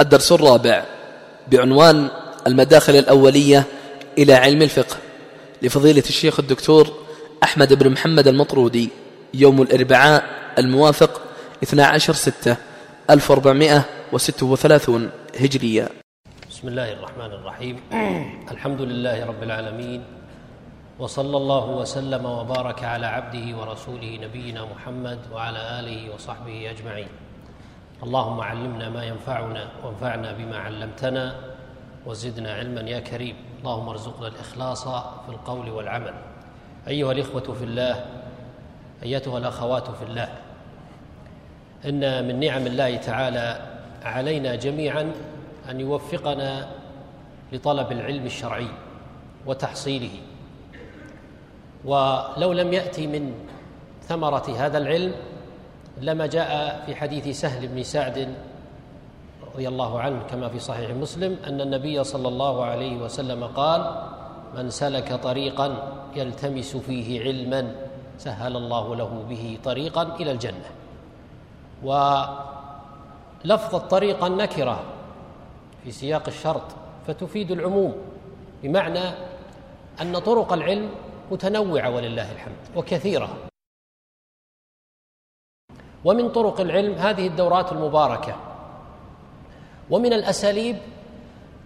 الدرس الرابع بعنوان المداخل الأولية إلى علم الفقه لفضيلة الشيخ الدكتور أحمد بن محمد المطرودي يوم الأربعاء الموافق 12 ستة 1436 هجرية. بسم الله الرحمن الرحيم. الحمد لله رب العالمين وصلى الله وسلم وبارك على عبده ورسوله نبينا محمد وعلى آله وصحبه أجمعين. اللهم علمنا ما ينفعنا وانفعنا بما علمتنا وزدنا علما يا كريم. اللهم ارزقنا الإخلاص في القول والعمل. أيها الإخوة في الله أيتها الأخوات في الله إن من نعم الله تعالى علينا جميعا أن يوفقنا لطلب العلم الشرعي وتحصيله. ولو لم يأتي من ثمرة هذا العلم لما جاء في حديث سهل بن سعد رضي الله عنه كما في صحيح مسلم أن النبي صلى الله عليه وسلم قال من سلك طريقا يلتمس فيه علما سهل الله له به طريقا إلى الجنة. ولفظ الطريق النكرة في سياق الشرط فتفيد العموم بمعنى أن طرق العلم متنوعة ولله الحمد وكثيرة. ومن طرق العلم هذه الدورات المباركة. ومن الأساليب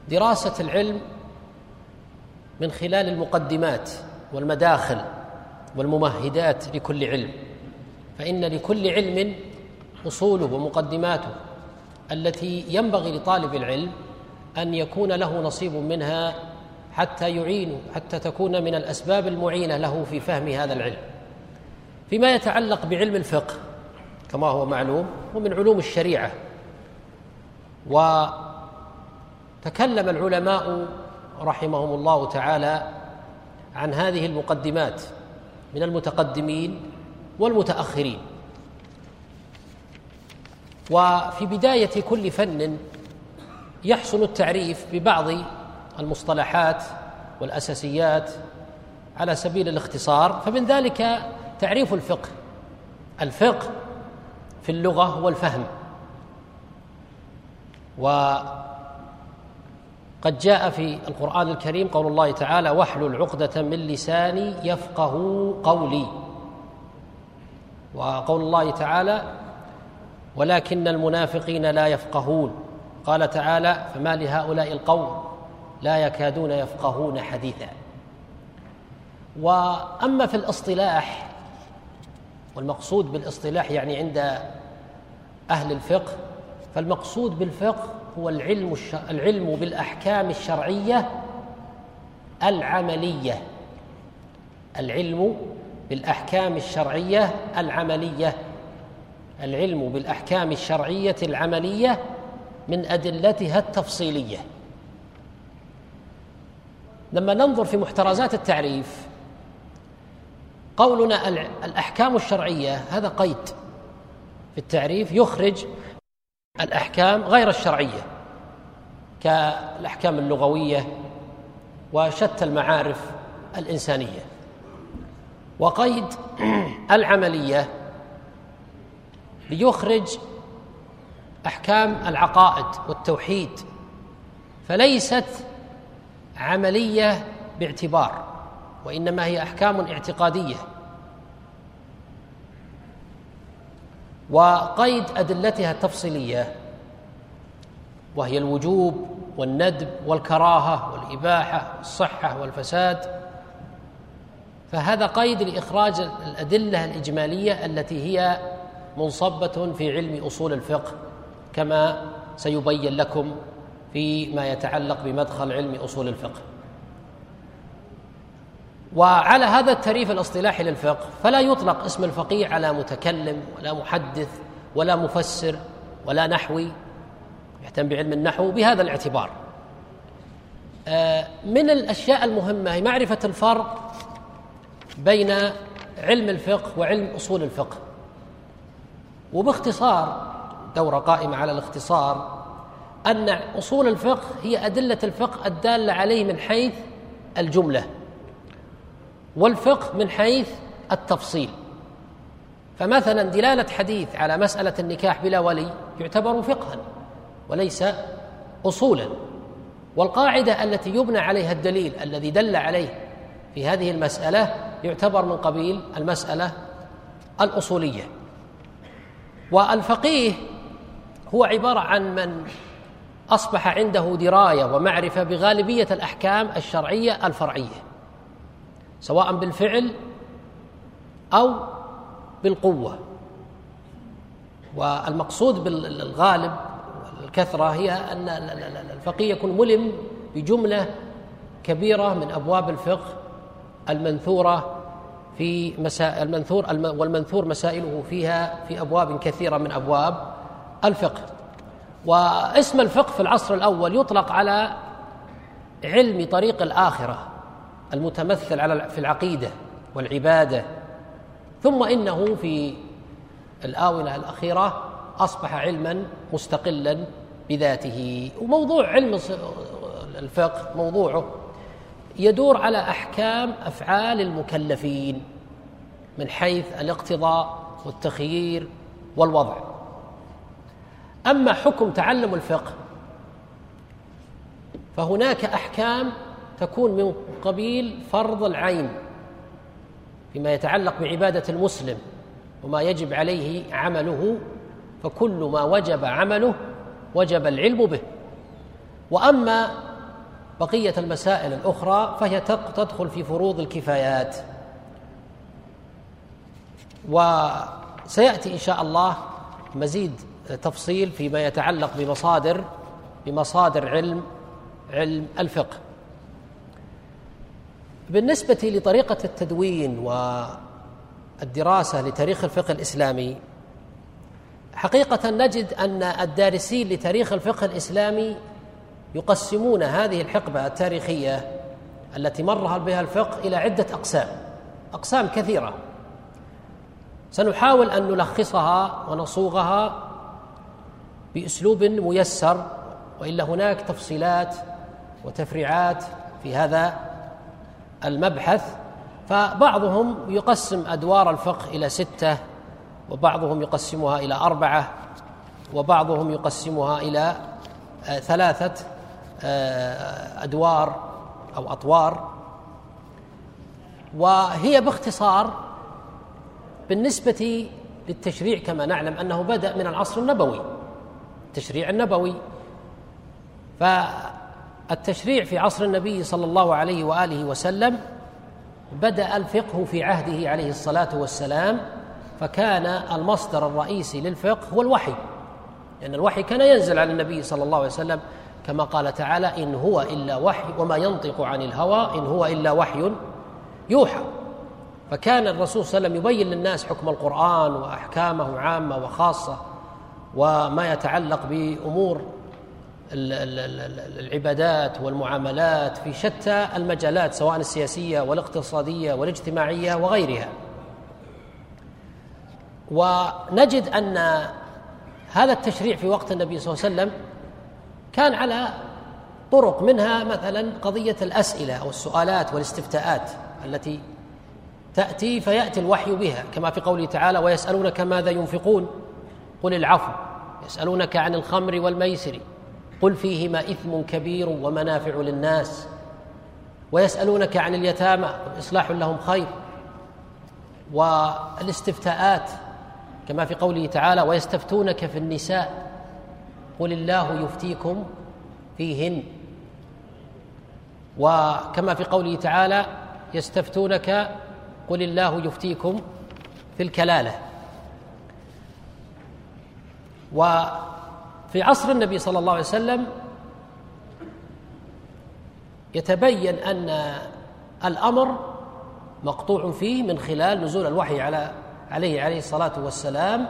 دراسة العلم من خلال المقدمات والمداخل والممهدات لكل علم. فإن لكل علم اصوله ومقدماته التي ينبغي لطالب العلم أن يكون له نصيب منها حتى يعين حتى تكون من الأسباب المعينة له في فهم هذا العلم. فيما يتعلق بعلم الفقه كما هو معلوم ومن علوم الشريعة. وتكلم العلماء رحمهم الله تعالى عن هذه المقدمات من المتقدمين والمتأخرين. وفي بداية كل فن يحسن التعريف ببعض المصطلحات والأساسيات على سبيل الاختصار فمن ذلك تعريف الفقه. الفقه في اللغة هو الفهم وقد جاء في القرآن الكريم قول الله تعالى واحلل عقده من لساني يفقه قولي وقول الله تعالى ولكن المنافقين لا يفقهون قال تعالى فما لهؤلاء القوم لا يكادون يفقهون حديثا وأما في الاصطلاح والمقصود بالاصطلاح يعني عند أهل الفقه فالمقصود بالفقه هو العلم العلم بالأحكام الشرعية العملية. العلم بالأحكام الشرعية العملية. العلم بالأحكام الشرعية العملية من أدلتها التفصيلية. لما ننظر في محترزات التعريف قولنا الأحكام الشرعية هذا قيد في التعريف يخرج الأحكام غير الشرعية كالأحكام اللغوية وشتى المعارف الإنسانية. وقيد العملية ليخرج أحكام العقائد والتوحيد فليست عملية باعتبار. وإنما هي أحكام اعتقادية. وقيد أدلتها التفصيلية وهي الوجوب والندب والكراهة والإباحة والصحة والفساد. فهذا قيد لإخراج الأدلة الإجمالية التي هي منصبة في علم أصول الفقه كما سيبين لكم فيما يتعلق بمدخل علم أصول الفقه. وعلى هذا التعريف الاصطلاحي للفقه فلا يطلق اسم الفقيه على متكلم ولا محدث ولا مفسر ولا نحوي يهتم بعلم النحو بهذا الاعتبار. آه، من الأشياء المهمة هي معرفة الفرق بين علم الفقه وعلم أصول الفقه. وباختصار دورة قائمة على الاختصار أن أصول الفقه هي أدلة الفقه الدالة عليه من حيث الجملة. والفقه من حيث التفصيل. فمثلا دلالة حديث على مسألة النكاح بلا ولي يعتبر فقها وليس اصولا. والقاعدة التي يبنى عليها الدليل الذي دل عليه في هذه المسألة يعتبر من قبيل المسألة الأصولية. والفقيه هو عبارة عن من أصبح عنده دراية ومعرفة بغالبية الأحكام الشرعية الفرعية. سواء بالفعل أو بالقوة. والمقصود بالغالب الكثره هي أن الفقيه يكون ملم بجملة كبيرة من أبواب الفقه المنثورة في مسائل المنثور والمنثور مسائله فيها في أبواب كثيرة من أبواب الفقه. واسم الفقه في العصر الأول يطلق على علم طريق الآخرة. المتمثل على في العقيدة والعبادة. ثم إنه في الآونة الأخيرة أصبح علما مستقلا بذاته. وموضوع علم الفقه موضوعه يدور على أحكام أفعال المكلفين من حيث الاقتضاء والتخيير والوضع. أما حكم تعلم الفقه فهناك أحكام تكون من قبيل فرض العين فيما يتعلق بعبادة المسلم وما يجب عليه عمله فكل ما وجب عمله وجب العلم به. وأما بقية المسائل الأخرى فهي تدخل في فروض الكفايات. وسيأتي إن شاء الله مزيد تفصيل فيما يتعلق بمصادر بمصادر علم علم الفقه. بالنسبة لطريقة التدوين والدراسة لتاريخ الفقه الإسلامي حقيقة نجد أن الدارسين لتاريخ الفقه الإسلامي يقسمون هذه الحقبة التاريخية التي مر بها الفقه إلى عدة أقسام أقسام كثيرة. سنحاول أن نلخصها ونصوغها بأسلوب ميسر وإلا هناك تفصيلات وتفريعات في هذا المبحث فبعضهم يقسم أدوار الفقه إلى ستة وبعضهم يقسمها إلى أربعة وبعضهم يقسمها إلى آه، ثلاثة آه، أدوار أو أطوار. وهي باختصار بالنسبة للتشريع كما نعلم أنه بدأ من العصر النبوي التشريع النبوي. فالتشريع في عصر النبي صلى الله عليه وآله وسلم بدأ الفقه في عهده عليه الصلاة والسلام فكان المصدر الرئيسي للفقه هو الوحي لأن الوحي كان ينزل على النبي صلى الله عليه وسلم كما قال تعالى إن هو إلا وحي وما ينطق عن الهوى إن هو إلا وحي يوحى. فكان الرسول صلى الله عليه وسلم يبين للناس حكم القرآن وأحكامه عامة وخاصة وما يتعلق بأمور العبادات والمعاملات في شتى المجالات سواء السياسية والاقتصادية والاجتماعية وغيرها. ونجد أن هذا التشريع في وقت النبي صلى الله عليه وسلم كان على طرق منها مثلا قضية الأسئلة أو السؤالات والاستفتاءات التي تأتي فيأتي الوحي بها كما في قوله تعالى ويسألونك ماذا ينفقون؟ قل العفو. يسألونك عن الخمر والميسر. قل فيهما إثم كبير ومنافع للناس ويسألونك عن اليتامى قل إصلاح لهم خير والاستفتاءات كما في قوله تعالى ويستفتونك في النساء قل الله يفتيكم فيهن وكما في قوله تعالى يستفتونك قل الله يفتيكم في الكلالة وفي عصر النبي صلى الله عليه وسلم يتبين أن الأمر مقطوع فيه من خلال نزول الوحي على عليه عليه الصلاة والسلام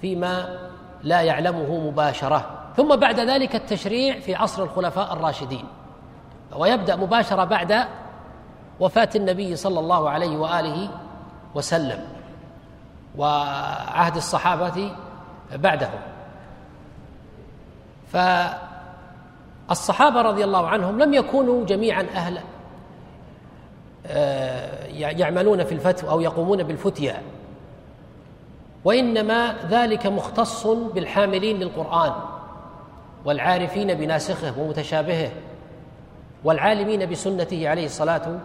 فيما لا يعلمه مباشرة. ثم بعد ذلك التشريع في عصر الخلفاء الراشدين. ويبدأ مباشرة بعد وفاة النبي صلى الله عليه وآله وسلم وعهد الصحابة بعدهم فالصحابة رضي الله عنهم لم يكونوا جميعا أهل آه، يعملون في الفتوى أو يقومون بالفتيا. وإنما ذلك مختص بالحاملين للقرآن والعارفين بناسخه ومتشابهه والعالمين بسنته عليه الصلاة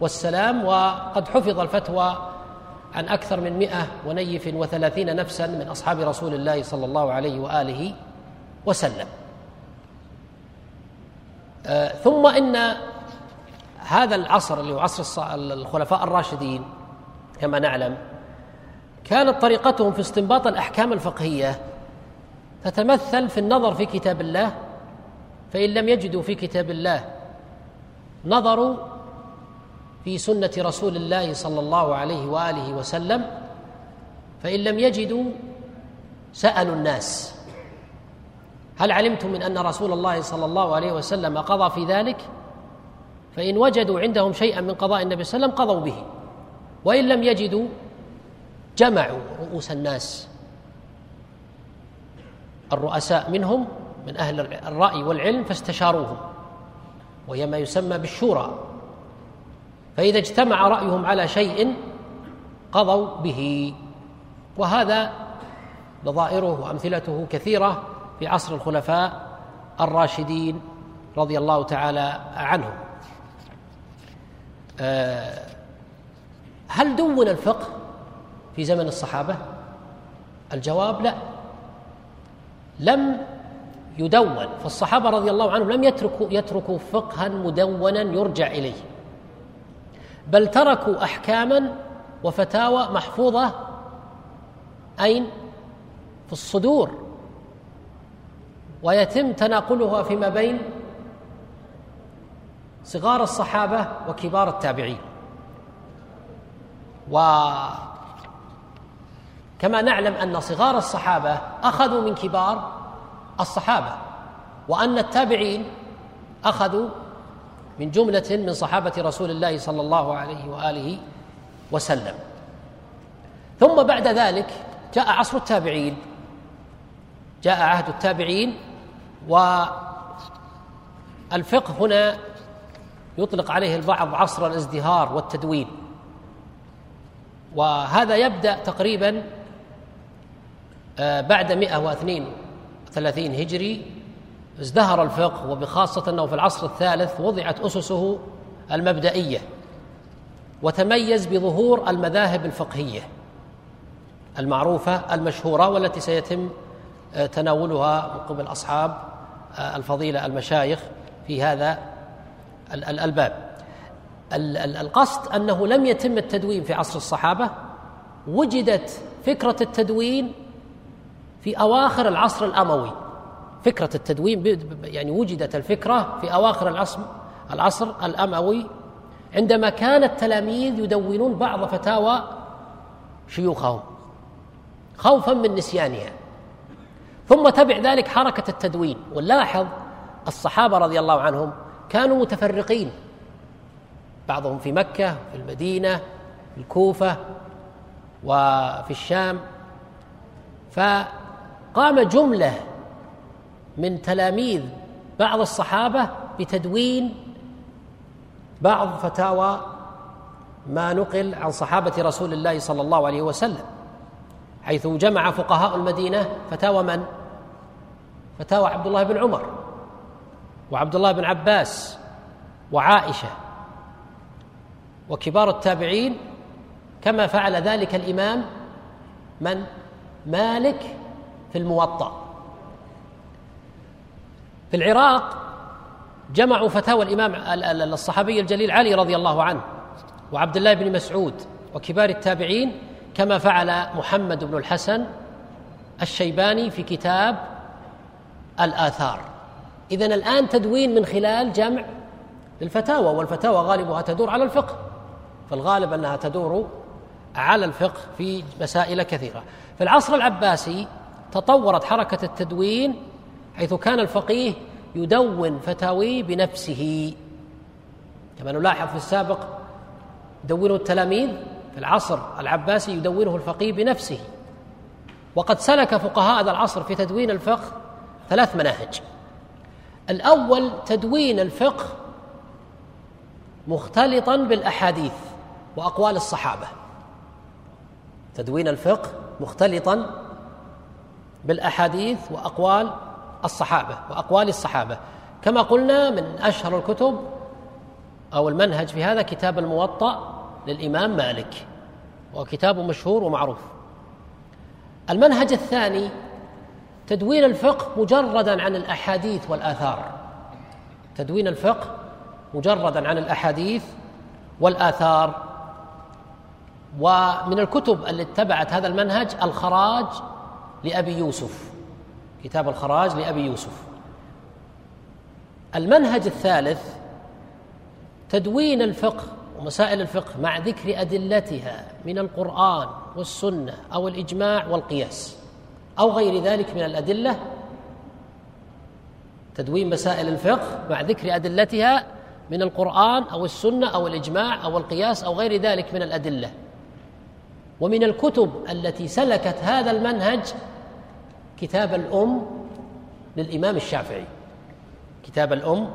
والسلام. وقد حفظ الفتوى عن أكثر من مئة ونيف وثلاثين نفسا من أصحاب رسول الله صلى الله عليه وآله وسلم. آه، ثم إن هذا العصر اللي هو عصر الخلفاء الراشدين كما نعلم كانت طريقتهم في استنباط الأحكام الفقهية تتمثل في النظر في كتاب الله فإن لم يجدوا في كتاب الله نظروا في سنة رسول الله صلى الله عليه وآله وسلم فإن لم يجدوا سألوا الناس. هل علمتم من أن رسول الله صلى الله عليه وسلم قضى في ذلك؟ فإن وجدوا عندهم شيئا من قضاء النبي صلى الله عليه وسلم قضوا به. وإن لم يجدوا جمعوا رؤوس الناس. الرؤساء منهم من أهل الرأي والعلم فاستشاروهم. وهي ما يسمى بالشورى. فإذا اجتمع رأيهم على شيء قضوا به. وهذا نظائره وأمثلته كثيرة. في عصر الخلفاء الراشدين رضي الله تعالى عنهم. آه، هل دون الفقه في زمن الصحابة؟ الجواب لا. لم يدون فالصحابة رضي الله عنهم لم يتركوا يتركوا فقها مدونا يرجع إليه. بل تركوا أحكاما وفتاوى محفوظة أين؟ في الصدور. ويتم تناقلها فيما بين صغار الصحابة وكبار التابعين. وكما نعلم أن صغار الصحابة أخذوا من كبار الصحابة وأن التابعين أخذوا من جملة من صحابة رسول الله صلى الله عليه وآله وسلم. ثم بعد ذلك جاء عصر التابعين. جاء عهد التابعين والفقه هنا يطلق عليه البعض عصر الازدهار والتدوين. وهذا يبدأ تقريبا آه، بعد 132 هجري. ازدهر الفقه وبخاصة أنه في العصر الثالث وضعت أسسه المبدئية وتميز بظهور المذاهب الفقهية المعروفة المشهورة والتي سيتم آه، تناولها من قبل أصحاب الفضيلة المشايخ في هذا الباب. القصد أنه لم يتم التدوين في عصر الصحابة وجدت فكرة التدوين في أواخر العصر الأموي. فكرة التدوين يعني وجدت الفكرة في أواخر العصر العصر الأموي عندما كان التلاميذ يدونون بعض فتاوى شيوخهم خوفا من نسيانها. ثم تبع ذلك حركة التدوين. ونلاحظ الصحابة رضي الله عنهم كانوا متفرقين. بعضهم في مكة في المدينة في الكوفة وفي الشام. فقام جملة من تلاميذ بعض الصحابة بتدوين بعض فتاوى ما نقل عن صحابة رسول الله صلى الله عليه وسلم. حيث جمع فقهاء المدينة فتاوى من؟ فتاوى عبد الله بن عمر وعبد الله بن عباس وعائشة وكبار التابعين كما فعل ذلك الإمام من؟ مالك في الموطأ في العراق جمعوا فتاوى الإمام الصحابي الجليل علي رضي الله عنه وعبد الله بن مسعود وكبار التابعين كما فعل محمد بن الحسن الشيباني في كتاب الآثار. إذا الآن تدوين من خلال جمع الفتاوى والفتاوى غالبها تدور على الفقه فالغالب أنها تدور على الفقه في مسائل كثيرة. في العصر العباسي تطورت حركة التدوين حيث كان الفقيه يدون فتاويه بنفسه. كما نلاحظ في السابق يدونه التلاميذ في العصر العباسي يدونه الفقيه بنفسه. وقد سلك فقهاء هذا العصر في تدوين الفقه ثلاث مناهج. الأول تدوين الفقه مختلطا بالأحاديث وأقوال الصحابة. تدوين الفقه مختلطا بالأحاديث وأقوال الصحابة وأقوال الصحابة. كما قلنا من أشهر الكتب أو المنهج في هذا كتاب الموطأ للإمام مالك وكتاب مشهور ومعروف. المنهج الثاني تدوين الفقه مجردا عن الأحاديث والآثار. تدوين الفقه مجردا عن الأحاديث والآثار. ومن الكتب التي اتبعت هذا المنهج الخراج لأبي يوسف. كتاب الخراج لأبي يوسف. المنهج الثالث تدوين الفقه ومسائل الفقه مع ذكر أدلتها من القرآن والسنة أو الإجماع والقياس أو غير ذلك من الأدلة تدوين مسائل الفقه مع ذكر أدلتها من القرآن أو السنة أو الإجماع أو القياس أو غير ذلك من الأدلة. ومن الكتب التي سلكت هذا المنهج كتاب الأم للإمام الشافعي. كتاب الأم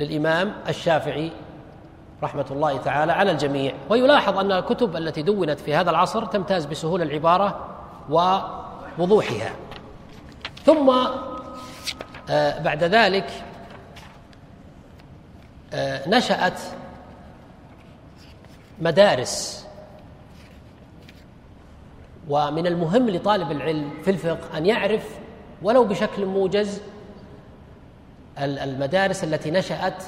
للإمام الشافعي. رحمة الله تعالى على الجميع. ويلاحظ أن الكتب التي دونت في هذا العصر تمتاز بسهولة العبارة ووضوحها. ثم آه، بعد ذلك آه، نشأت مدارس. ومن المهم لطالب العلم في الفقه أن يعرف ولو بشكل موجز المدارس التي نشأت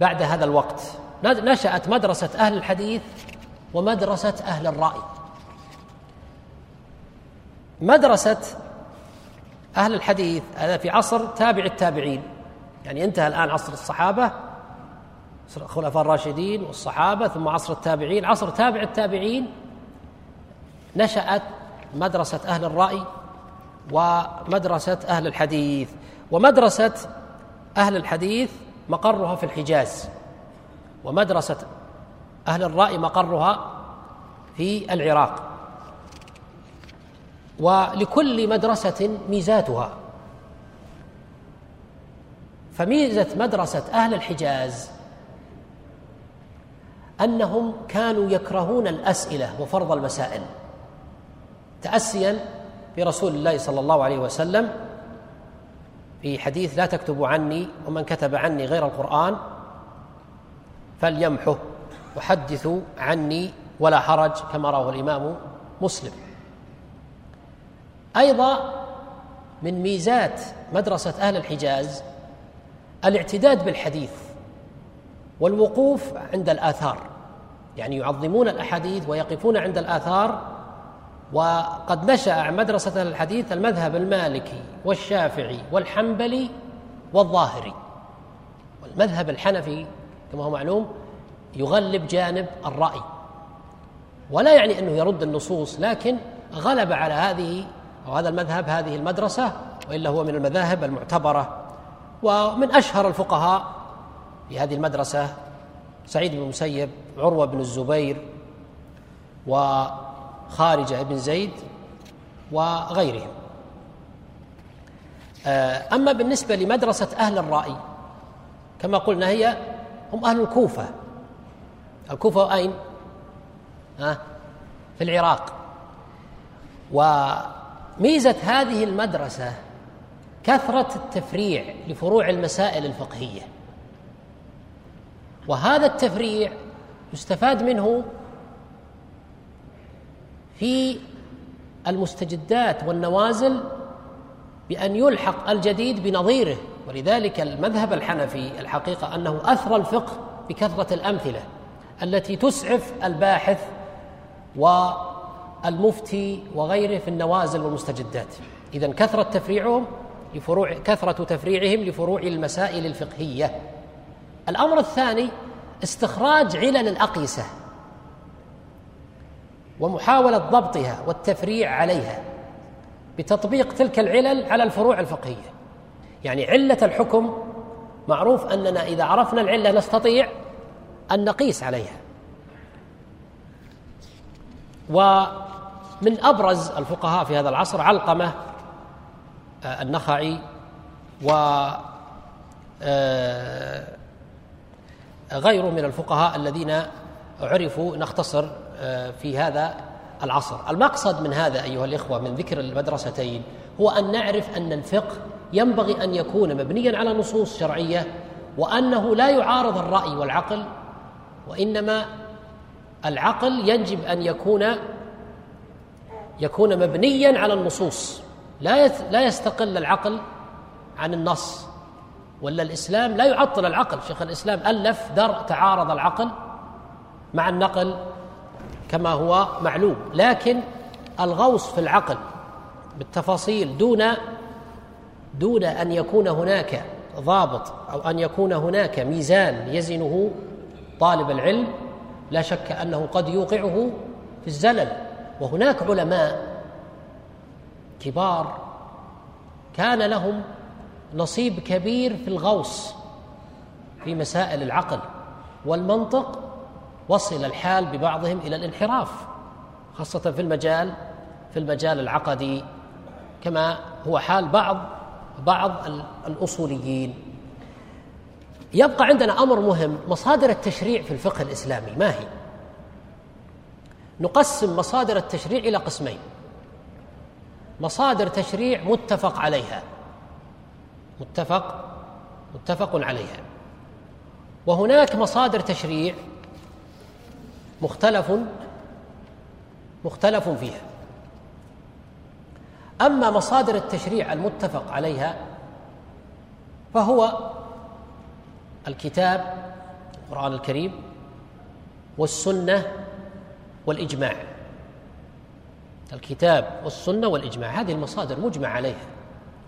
بعد هذا الوقت. نشأت مدرسة أهل الحديث ومدرسة أهل الرأي. مدرسة أهل الحديث هذا في عصر تابع التابعين. يعني انتهى الآن عصر الصحابة الخلفاء الراشدين والصحابة ثم عصر التابعين. عصر تابع التابعين نشأت مدرسة أهل الرأي ومدرسة أهل الحديث. ومدرسة أهل الحديث مقرها في الحجاز. ومدرسة أهل الرأي مقرها في العراق. ولكل مدرسة ميزاتها. فميزة مدرسة أهل الحجاز أنهم كانوا يكرهون الأسئلة وفرض المسائل. تأسيا برسول الله صلى الله عليه وسلم في حديث لا تكتبوا عني ومن كتب عني غير القرآن فليمحه وحدثوا عني ولا حرج كما رواه الإمام مسلم. أيضا من ميزات مدرسة أهل الحجاز الاعتداد بالحديث والوقوف عند الآثار يعني يعظمون الأحاديث ويقفون عند الآثار وقد نشأ مدرسة الحديث المذهب المالكي والشافعي والحنبلي والظاهري. والمذهب الحنفي كما هو معلوم يغلب جانب الرأي. ولا يعني أنه يرد النصوص لكن غلب على هذه أو هذا المذهب هذه المدرسة وإلا هو من المذاهب المعتبرة. ومن أشهر الفقهاء في هذه المدرسة سعيد بن المسيب عروة بن الزبير و خارجة بن زيد وغيرهم آه، أما بالنسبة لمدرسة أهل الرأي كما قلنا هي هم أهل الكوفة الكوفة أين؟ ها؟ في العراق وميزة هذه المدرسة كثرة التفريع لفروع المسائل الفقهية وهذا التفريع يستفاد منه في المستجدات والنوازل بأن يلحق الجديد بنظيره. ولذلك المذهب الحنفي الحقيقة أنه أثرى الفقه بكثرة الأمثلة التي تسعف الباحث والمفتي وغيره في النوازل والمستجدات. إذا كثرة تفريعهم لفروع كثرة تفريعهم لفروع المسائل الفقهية. الأمر الثاني استخراج علل الأقيسة. ومحاولة ضبطها والتفريع عليها بتطبيق تلك العلل على الفروع الفقهية. يعني علة الحكم معروف أننا إذا عرفنا العلة نستطيع أن نقيس عليها. ومن أبرز الفقهاء في هذا العصر علقمة آه، النخعي و آه، غيره من الفقهاء الذين عرفوا نختصر في هذا العصر. المقصد من هذا أيها الإخوة من ذكر المدرستين هو أن نعرف أن الفقه ينبغي أن يكون مبنيا على نصوص شرعية وأنه لا يعارض الرأي والعقل وإنما العقل يجب أن يكون يكون مبنيا على النصوص. لا لا يستقل العقل عن النص ولا الإسلام لا يعطل العقل. شيخ الإسلام ألف درء تعارض العقل مع النقل كما هو معلوم. لكن الغوص في العقل بالتفاصيل دون دون أن يكون هناك ضابط أو أن يكون هناك ميزان يزنه طالب العلم لا شك أنه قد يوقعه في الزلل. وهناك علماء كبار كان لهم نصيب كبير في الغوص في مسائل العقل والمنطق وصل الحال ببعضهم إلى الانحراف خاصة في المجال في المجال العقدي كما هو حال بعض بعض الأصوليين. يبقى عندنا أمر مهم مصادر التشريع في الفقه الإسلامي ما هي؟ نقسم مصادر التشريع إلى قسمين. مصادر تشريع متفق عليها. متفق متفق عليها. وهناك مصادر تشريع مختلف مختلف فيها. أما مصادر التشريع المتفق عليها فهو الكتاب القرآن الكريم والسنة والإجماع. الكتاب والسنة والإجماع هذه المصادر مجمع عليها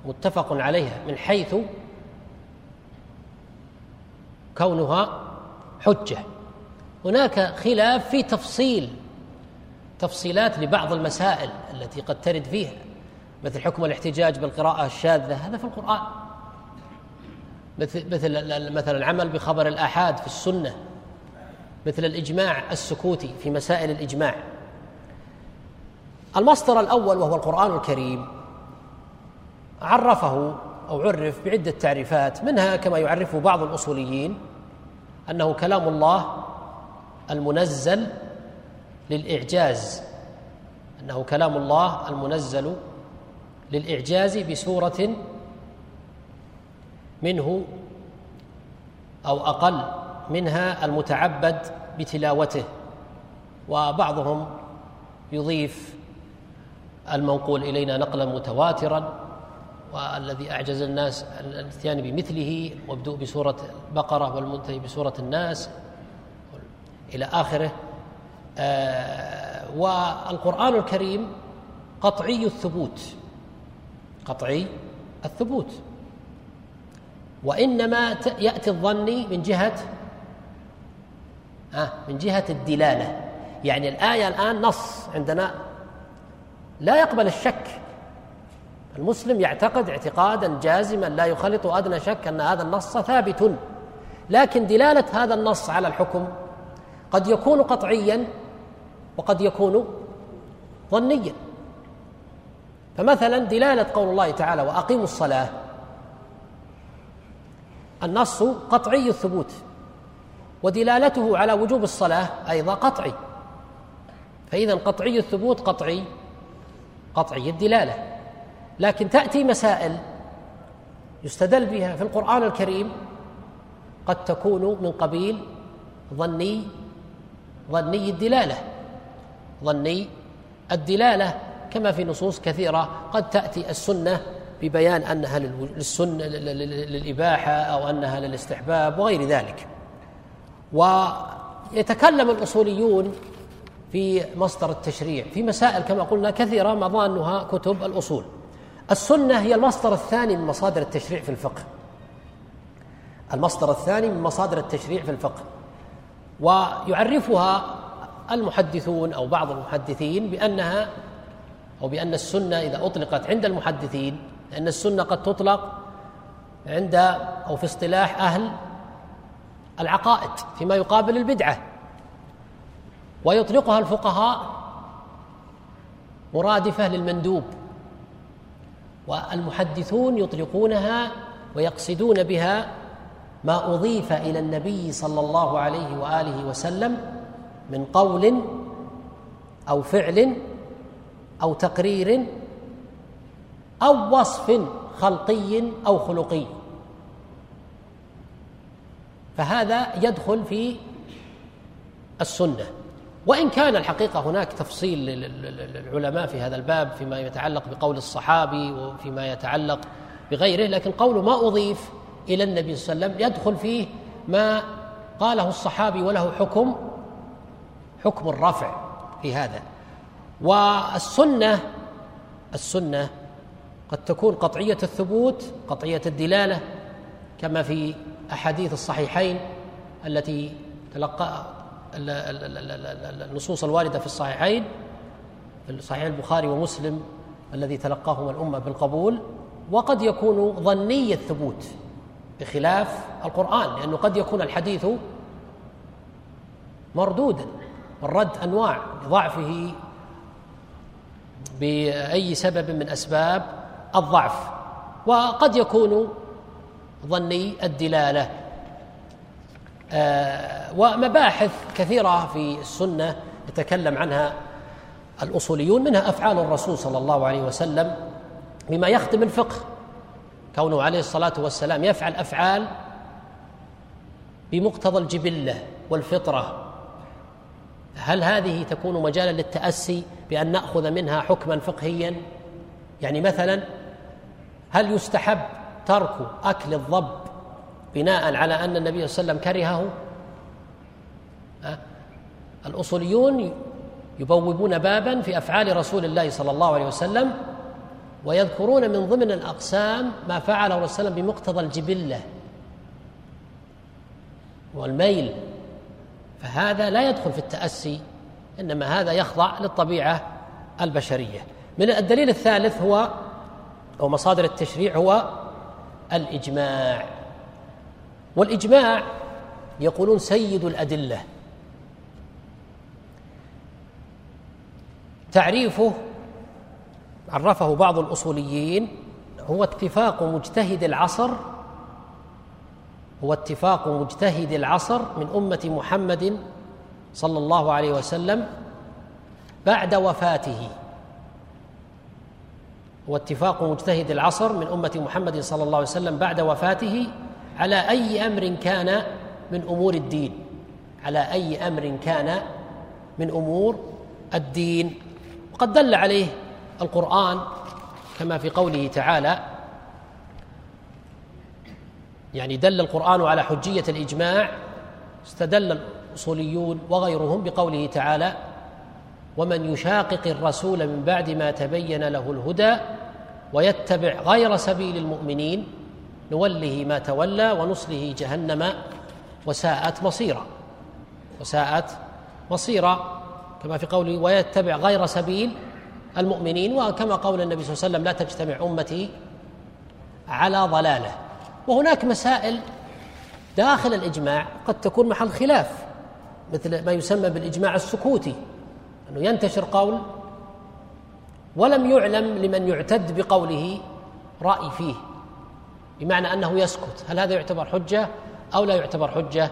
متفق عليها من حيث كونها حجة. هناك خلاف في تفصيل تفصيلات لبعض المسائل التي قد ترد فيها مثل حكم الاحتجاج بالقراءة الشاذة هذا في القرآن. مثل مثل مثل العمل بخبر الآحاد في السنة. مثل الإجماع السكوتي في مسائل الإجماع. المصدر الأول وهو القرآن الكريم. عرفه أو عرف بعدة تعريفات منها كما يعرفه بعض الأصوليين أنه كلام الله المنزل للإعجاز أنه كلام الله المنزل للإعجاز بسورة منه أو أقل منها المتعبد بتلاوته. وبعضهم يضيف المنقول إلينا نقلا متواترا والذي أعجز الناس الإتيان بمثله وابدؤ بسورة البقرة والمنتهي بسورة الناس. إلى آخره. آه والقرآن الكريم قطعي الثبوت. قطعي الثبوت. وإنما يأتي الظني من جهة آه من جهة الدلالة. يعني الآية الآن نص عندنا. لا يقبل الشك. المسلم يعتقد اعتقادا جازما لا يخلط أدنى شك أن هذا النص ثابت. لكن دلالة هذا النص على الحكم قد يكون قطعيا وقد يكون ظنيا. فمثلا دلالة قول الله تعالى وأقيموا الصلاة. النص قطعي الثبوت ودلالته على وجوب الصلاة أيضا قطعي. فاذا قطعي الثبوت قطعي قطعي الدلالة. لكن تأتي مسائل يستدل بها في القرآن الكريم قد تكون من قبيل ظني ظني الدلالة. ظني الدلالة كما في نصوص كثيرة قد تأتي السنة ببيان أنها للسنه للإباحة أو أنها للاستحباب وغير ذلك. ويتكلم الأصوليون في مصدر التشريع في مسائل كما قلنا كثيرة مضانها كتب الأصول. السنة هي المصدر الثاني من مصادر التشريع في الفقه. المصدر الثاني من مصادر التشريع في الفقه. ويعرفها المحدثون أو بعض المحدثين بأنها أو بأن السنة إذا أطلقت عند المحدثين لأن السنة قد تطلق عند أو في اصطلاح أهل العقائد فيما يقابل البدعة. ويطلقها الفقهاء مرادفة للمندوب. والمحدثون يطلقونها ويقصدون بها ما أضيف إلى النبي صلى الله عليه وآله وسلم من قول أو فعل أو تقرير أو وصف خلقي أو خلقي. فهذا يدخل في السنة. وإن كان الحقيقة هناك تفصيل للعلماء في هذا الباب فيما يتعلق بقول الصحابي وفيما يتعلق بغيره لكن قول ما أضيف إلى النبي صلى الله عليه وسلم يدخل فيه ما قاله الصحابي وله حكم حكم الرفع في هذا. والسنة السنة قد تكون قطعية الثبوت قطعية الدلالة كما في أحاديث الصحيحين التي تلقى النصوص الواردة في الصحيحين في صحيح البخاري ومسلم الذي تلقاهما الأمة بالقبول. وقد يكون ظني الثبوت بخلاف القرآن لأنه قد يكون الحديث مردودا والرد أنواع لضعفه بأي سبب من أسباب الضعف. وقد يكون ظني الدلالة. آه، ومباحث كثيرة في السنة يتكلم عنها الأصوليون منها أفعال الرسول صلى الله عليه وسلم بما يخدم الفقه. كونه عليه الصلاة والسلام يفعل أفعال بمقتضى الجبلة والفطرة. هل هذه تكون مجالا للتأسي بأن نأخذ منها حكما فقهيا؟ يعني مثلا هل يستحب ترك أكل الضب بناء على أن النبي صلى الله عليه وسلم كرهه؟ الأصوليون يبوبون بابا في أفعال رسول الله صلى الله عليه وسلم ويذكرون من ضمن الأقسام ما فعله الرسول صلى الله عليه وسلم بمقتضى الجبلة والميل. فهذا لا يدخل في التأسي إنما هذا يخضع للطبيعة البشرية. من الدليل الثالث هو أو مصادر التشريع هو الإجماع. والإجماع يقولون سيد الأدلة. تعريفه عرفه بعض الأصوليين هو اتفاق مجتهد العصر هو اتفاق مجتهد العصر من أمة محمد صلى الله عليه وسلم بعد وفاته. هو اتفاق مجتهد العصر من أمة محمد صلى الله عليه وسلم بعد وفاته على أي أمر كان من أمور الدين. على أي أمر كان من أمور الدين. وقد دل عليه القرآن كما في قوله تعالى يعني دل القرآن على حجية الإجماع استدل الأصوليون وغيرهم بقوله تعالى ومن يشاقق الرسول من بعد ما تبين له الهدى ويتبع غير سبيل المؤمنين نوله ما تولى ونصله جهنم وساءت مصيرا. وساءت مصيرا كما في قوله ويتبع غير سبيل المؤمنين وكما قول النبي صلى الله عليه وسلم لا تجتمع أمتي على ضلالة. وهناك مسائل داخل الإجماع قد تكون محل خلاف مثل ما يسمى بالإجماع السكوتي أنه ينتشر قول ولم يعلم لمن يعتد بقوله رأي فيه بمعنى أنه يسكت. هل هذا يعتبر حجة أو لا يعتبر حجة؟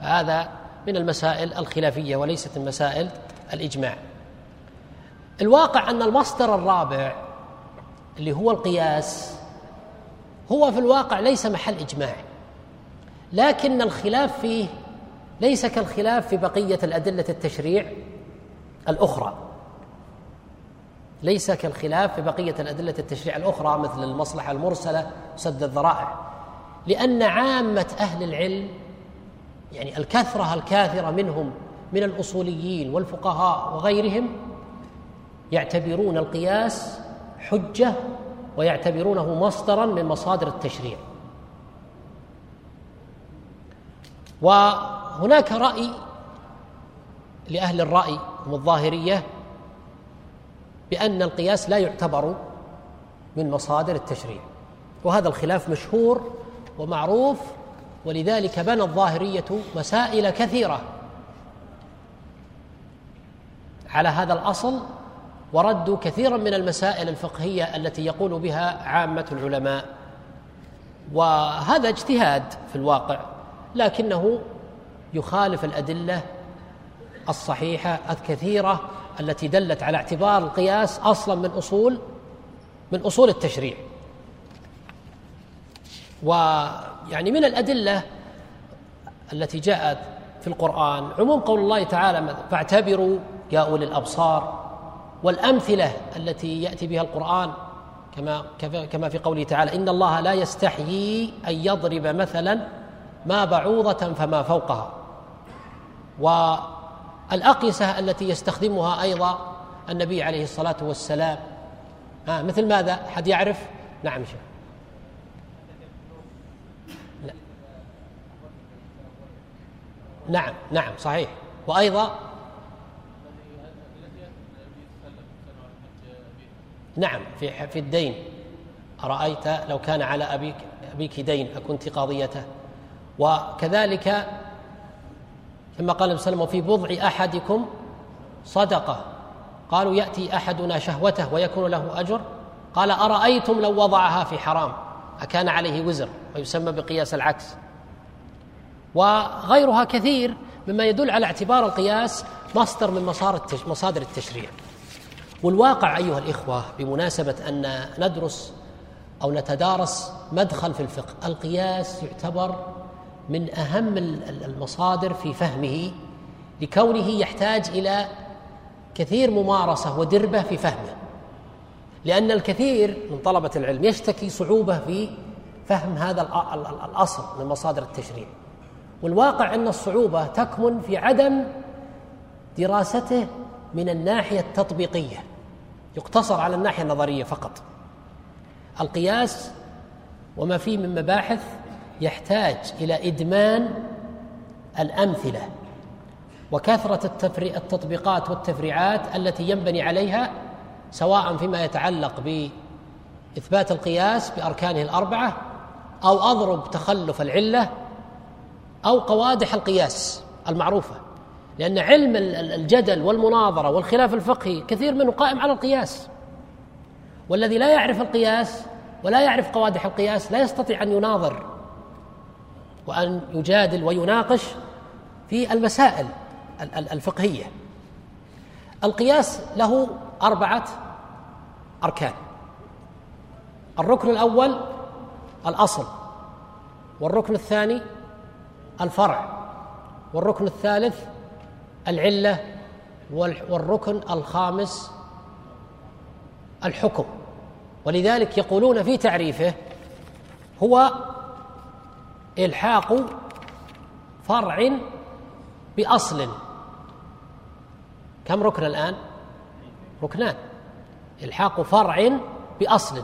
هذا من المسائل الخلافية وليست من مسائل الإجماع. الواقع أن المصدر الرابع اللي هو القياس هو في الواقع ليس محل إجماع لكن الخلاف فيه ليس كالخلاف في بقية الأدلة التشريع الأخرى. ليس كالخلاف في بقية الأدلة التشريع الأخرى مثل المصلحة المرسلة سد الذرائع لأن عامة أهل العلم يعني الكثرة الكاثرة منهم من الأصوليين والفقهاء وغيرهم يعتبرون القياس حجة ويعتبرونه مصدرا من مصادر التشريع. وهناك رأي لأهل الرأي هم الظاهرية بأن القياس لا يعتبر من مصادر التشريع وهذا الخلاف مشهور ومعروف ولذلك بنى الظاهرية مسائل كثيرة على هذا الأصل وردوا كثيرا من المسائل الفقهية التي يقول بها عامة العلماء. وهذا اجتهاد في الواقع لكنه يخالف الأدلة الصحيحة الكثيرة التي دلت على اعتبار القياس أصلا من أصول من أصول التشريع. ويعني من الأدلة التي جاءت في القرآن عموم قول الله تعالى فاعتبروا يا أولي الأبصار والأمثلة التي يأتي بها القرآن كما كما في قوله تعالى إن الله لا يستحيي أن يضرب مثلا ما بعوضة فما فوقها. والأقيسة التي يستخدمها أيضا النبي عليه الصلاة والسلام. آه مثل ماذا؟ حد يعرف؟ نعم شيخ. نعم نعم صحيح. وأيضا نعم في في الدين. أرأيت لو كان على أبيك أبيك دين أكنت قاضيته. وكذلك كما قال النبي صلى الله عليه وسلم وفي بضع أحدكم صدقة. قالوا يأتي أحدنا شهوته ويكون له أجر. قال أرأيتم لو وضعها في حرام؟ أكان عليه وزر. ويسمى بقياس العكس. وغيرها كثير مما يدل على اعتبار القياس مصدر من مصادر التشريع. والواقع أيها الإخوة بمناسبة أن ندرس أو نتدارس مدخل في الفقه القياس يعتبر من أهم المصادر في فهمه لكونه يحتاج إلى كثير ممارسة ودربة في فهمه. لأن الكثير من طلبة العلم يشتكي صعوبة في فهم هذا الأصل من مصادر التشريع. والواقع أن الصعوبة تكمن في عدم دراسته من الناحية التطبيقية. يقتصر على الناحية النظرية فقط. القياس وما فيه من مباحث يحتاج إلى إدمان الأمثلة وكثرة التطبيقات والتفريعات التي ينبني عليها سواء فيما يتعلق بإثبات القياس بأركانه الأربعة أو أضرب تخلف العلة أو قوادح القياس المعروفة. لأن علم الجدل والمناظرة والخلاف الفقهي كثير منه قائم على القياس. والذي لا يعرف القياس ولا يعرف قوادح القياس لا يستطيع أن يناظر وأن يجادل ويناقش في المسائل الفقهية. القياس له أربعة أركان. الركن الأول الأصل والركن الثاني الفرع والركن الثالث العلة والركن الخامس الحكم. ولذلك يقولون في تعريفه هو إلحاق فرع بأصل. كم ركن الآن؟ ركنان. إلحاق فرع بأصل.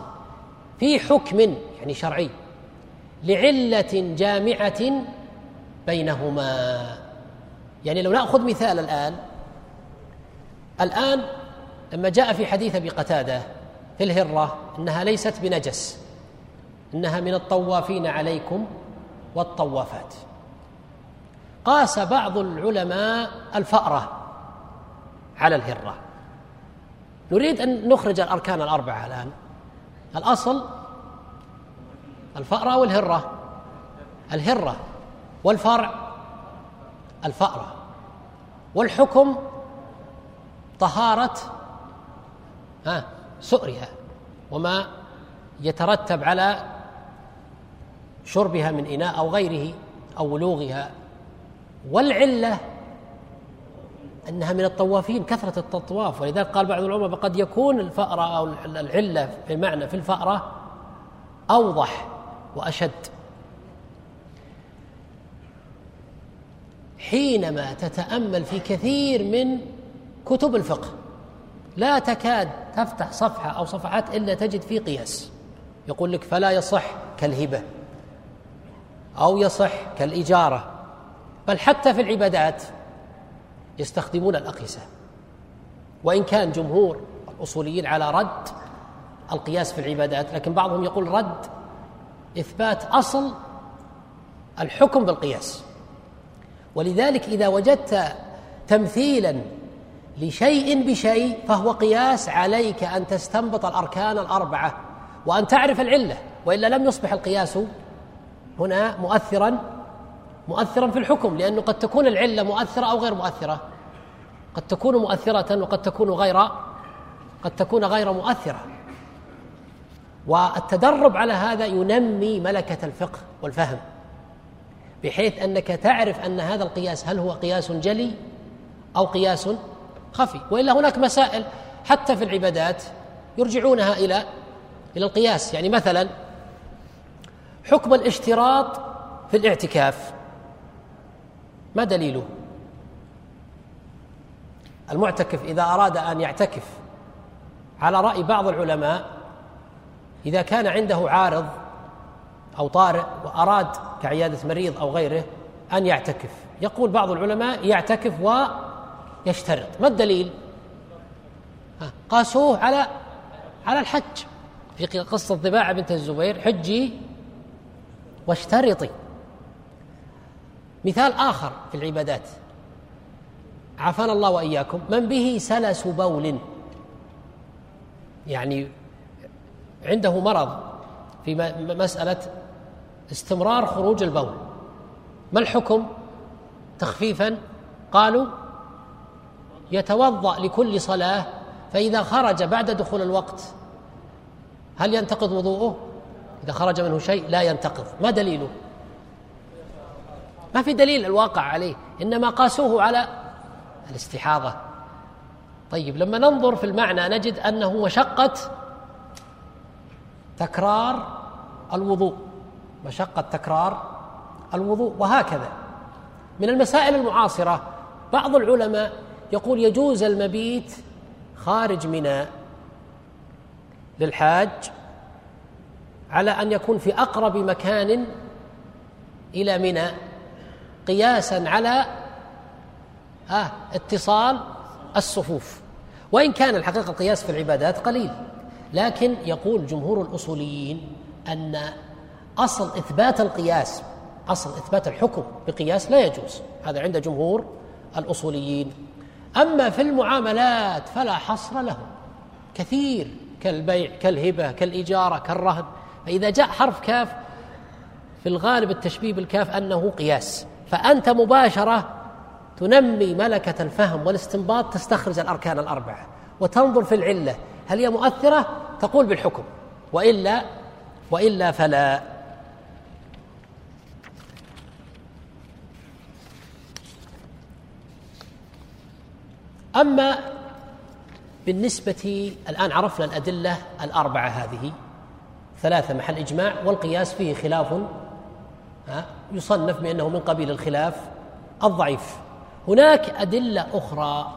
في حكم يعني شرعي لعلة جامعة بينهما. يعني لو نأخذ مثال الآن الآن لما جاء في حديث أبي قتادة في الهرة إنها ليست بنجس إنها من الطوافين عليكم والطوافات. قاس بعض العلماء الفأرة على الهرة. نريد أن نخرج الأركان الأربعة الآن. الأصل الفأرة والهرة. الهرة والفرع الفأرة. والحكم طهارة ها سؤرها وما يترتب على شربها من إناء أو غيره أو ولوغها. والعلة أنها من الطوافين كثرة الطواف ولذلك قال بعض العلماء قد يكون الفأرة أو العلة بمعنى في الفأرة أوضح وأشد. حينما تتأمل في كثير من كتب الفقه لا تكاد تفتح صفحة أو صفحات إلا تجد فيه قياس. يقول لك فلا يصح كالهبة أو يصح كالإجارة بل حتى في العبادات يستخدمون الأقيسة. وإن كان جمهور الأصوليين على رد القياس في العبادات لكن بعضهم يقول رد إثبات أصل الحكم بالقياس. ولذلك إذا وجدت تمثيلا لشيء بشيء فهو قياس عليك أن تستنبط الأركان الأربعة وأن تعرف العلة وإلا لم يصبح القياس هنا مؤثرا مؤثرا في الحكم لأنه قد تكون العلة مؤثرة أو غير مؤثرة. قد تكون مؤثرة وقد تكون غير قد تكون غير مؤثرة. والتدرب على هذا ينمي ملكة الفقه والفهم. بحيث أنك تعرف أن هذا القياس هل هو قياس جلي أو قياس خفي. وإلا هناك مسائل حتى في العبادات يرجعونها إلى إلى القياس. يعني مثلا حكم الاشتراط في الاعتكاف ما دليله؟ المعتكف إذا أراد أن يعتكف على رأي بعض العلماء إذا كان عنده عارض أو طارئ وأراد كعيادة مريض أو غيره أن يعتكف. يقول بعض العلماء يعتكف ويشترط. ما الدليل؟ قاسوه على على الحج. في قصة ضباعة بنت الزبير حجي واشترطي. مثال آخر في العبادات. عافانا الله وإياكم. من به سلس بول. يعني عنده مرض في مسألة استمرار خروج البول. ما الحكم؟ تخفيفا قالوا يتوضأ لكل صلاة فإذا خرج بعد دخول الوقت هل ينتقض وضوءه؟ إذا خرج منه شيء لا ينتقض. ما دليله؟ ما في دليل الواقع عليه إنما قاسوه على الاستحاضة. طيب لما ننظر في المعنى نجد أنه مشقة تكرار الوضوء. مشقة تكرار الوضوء وهكذا. من المسائل المعاصرة بعض العلماء يقول يجوز المبيت خارج منى للحاج على أن يكون في أقرب مكان إلى منى قياسا على آه اتصال الصفوف. وإن كان الحقيقة القياس في العبادات قليل. لكن يقول جمهور الأصوليين أن أصل إثبات القياس أصل إثبات الحكم بقياس لا يجوز هذا عند جمهور الأصوليين. أما في المعاملات فلا حصر له كثير كالبيع كالهبة كالإجارة كالرهن. فإذا جاء حرف كاف في الغالب التشبيه بالكاف أنه قياس. فأنت مباشرة تنمي ملكة الفهم والاستنباط تستخرج الأركان الأربعة وتنظر في العلة. هل هي مؤثرة؟ تقول بالحكم. وإلا وإلا فلا. أما بالنسبة الآن عرفنا الأدلة الأربعة هذه ثلاثة محل إجماع والقياس فيه خلاف يصنف بأنه من قبيل الخلاف الضعيف. هناك أدلة أخرى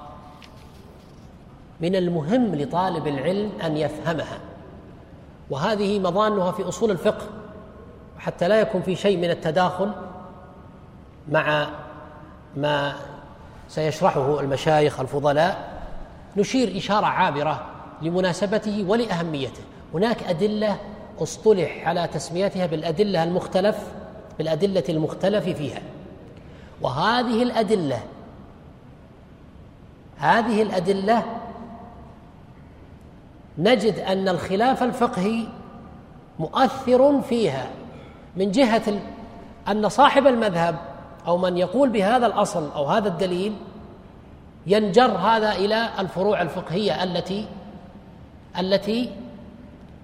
من المهم لطالب العلم أن يفهمها وهذه مضانها في أصول الفقه حتى لا يكون في شيء من التداخل مع ما سيشرحه المشايخ الفضلاء. نشير إشارة عابرة لمناسبته ولأهميته. هناك أدلة اصطلح على تسميتها بالأدلة المختلف بالأدلة المختلف فيها. وهذه الأدلة هذه الأدلة نجد أن الخلاف الفقهي مؤثر فيها من جهة أن صاحب المذهب أو من يقول بهذا الأصل أو هذا الدليل ينجر هذا إلى الفروع الفقهية التي التي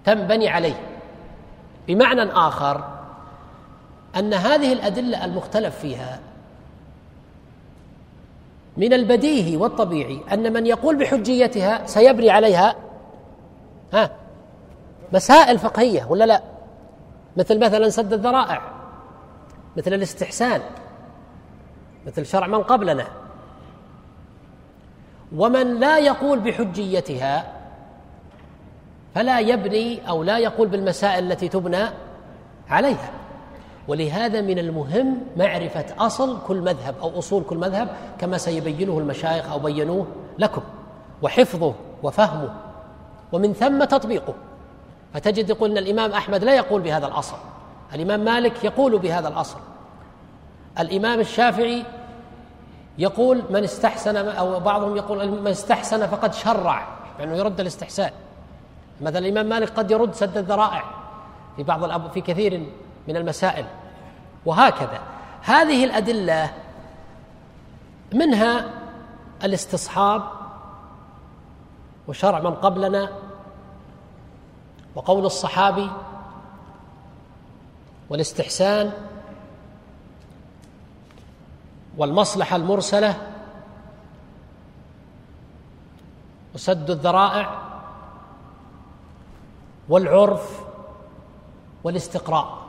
تنبني عليه. بمعنى آخر أن هذه الأدلة المختلف فيها من البديهي والطبيعي أن من يقول بحجيتها سيبني عليها ها مسائل فقهية ولا لا؟ مثل مثلا سد الذرائع مثل الاستحسان. مثل شرع من قبلنا. ومن لا يقول بحجيتها فلا يبني أو لا يقول بالمسائل التي تبنى عليها. ولهذا من المهم معرفة أصل كل مذهب أو أصول كل مذهب كما سيبينه المشايخ أو بينوه لكم وحفظه وفهمه. ومن ثم تطبيقه. فتجد يقول ان الإمام أحمد لا يقول بهذا الأصل. الإمام مالك يقول بهذا الأصل. الإمام الشافعي يقول من استحسن أو بعضهم يقول من استحسن فقد شرع يعني يرد الاستحسان. مثلا الإمام مالك قد يرد سد الذرائع في بعض الأب في كثير من المسائل. وهكذا. هذه الأدلة منها الاستصحاب وشرع من قبلنا وقول الصحابي والاستحسان والمصلحة المرسلة وسد الذرائع والعرف والاستقراء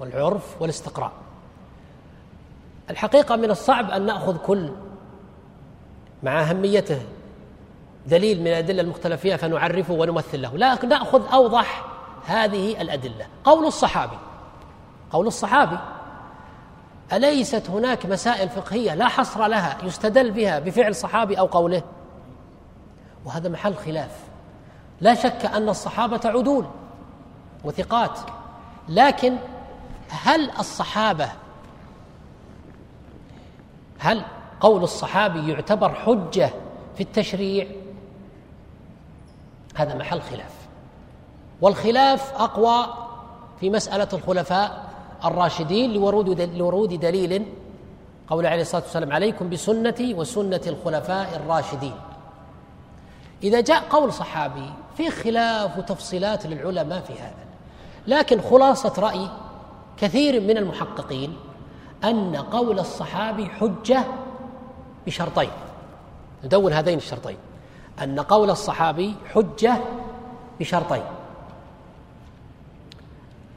والعرف والاستقراء. الحقيقة من الصعب أن نأخذ كل مع أهميته دليل من الأدلة المختلف فيها فنعرفه ونمثل له لكن نأخذ أوضح هذه الأدلة. قول الصحابي قول الصحابي أليست هناك مسائل فقهية لا حصر لها يستدل بها بفعل صحابي أو قوله؟ وهذا محل خلاف. لا شك أن الصحابة عدول وثقات لكن هل الصحابة هل قول الصحابي يعتبر حجة في التشريع؟ هذا محل خلاف. والخلاف أقوى في مسألة الخلفاء الراشدين لورود لورود دليل قول عليه الصلاة والسلام عليكم بسنتي وسنة الخلفاء الراشدين. إذا جاء قول صحابي في خلاف وتفصيلات للعلماء في هذا لكن خلاصة رأي كثير من المحققين أن قول الصحابي حجة بشرطين. ندون هذين الشرطين. أن قول الصحابي حجة بشرطين.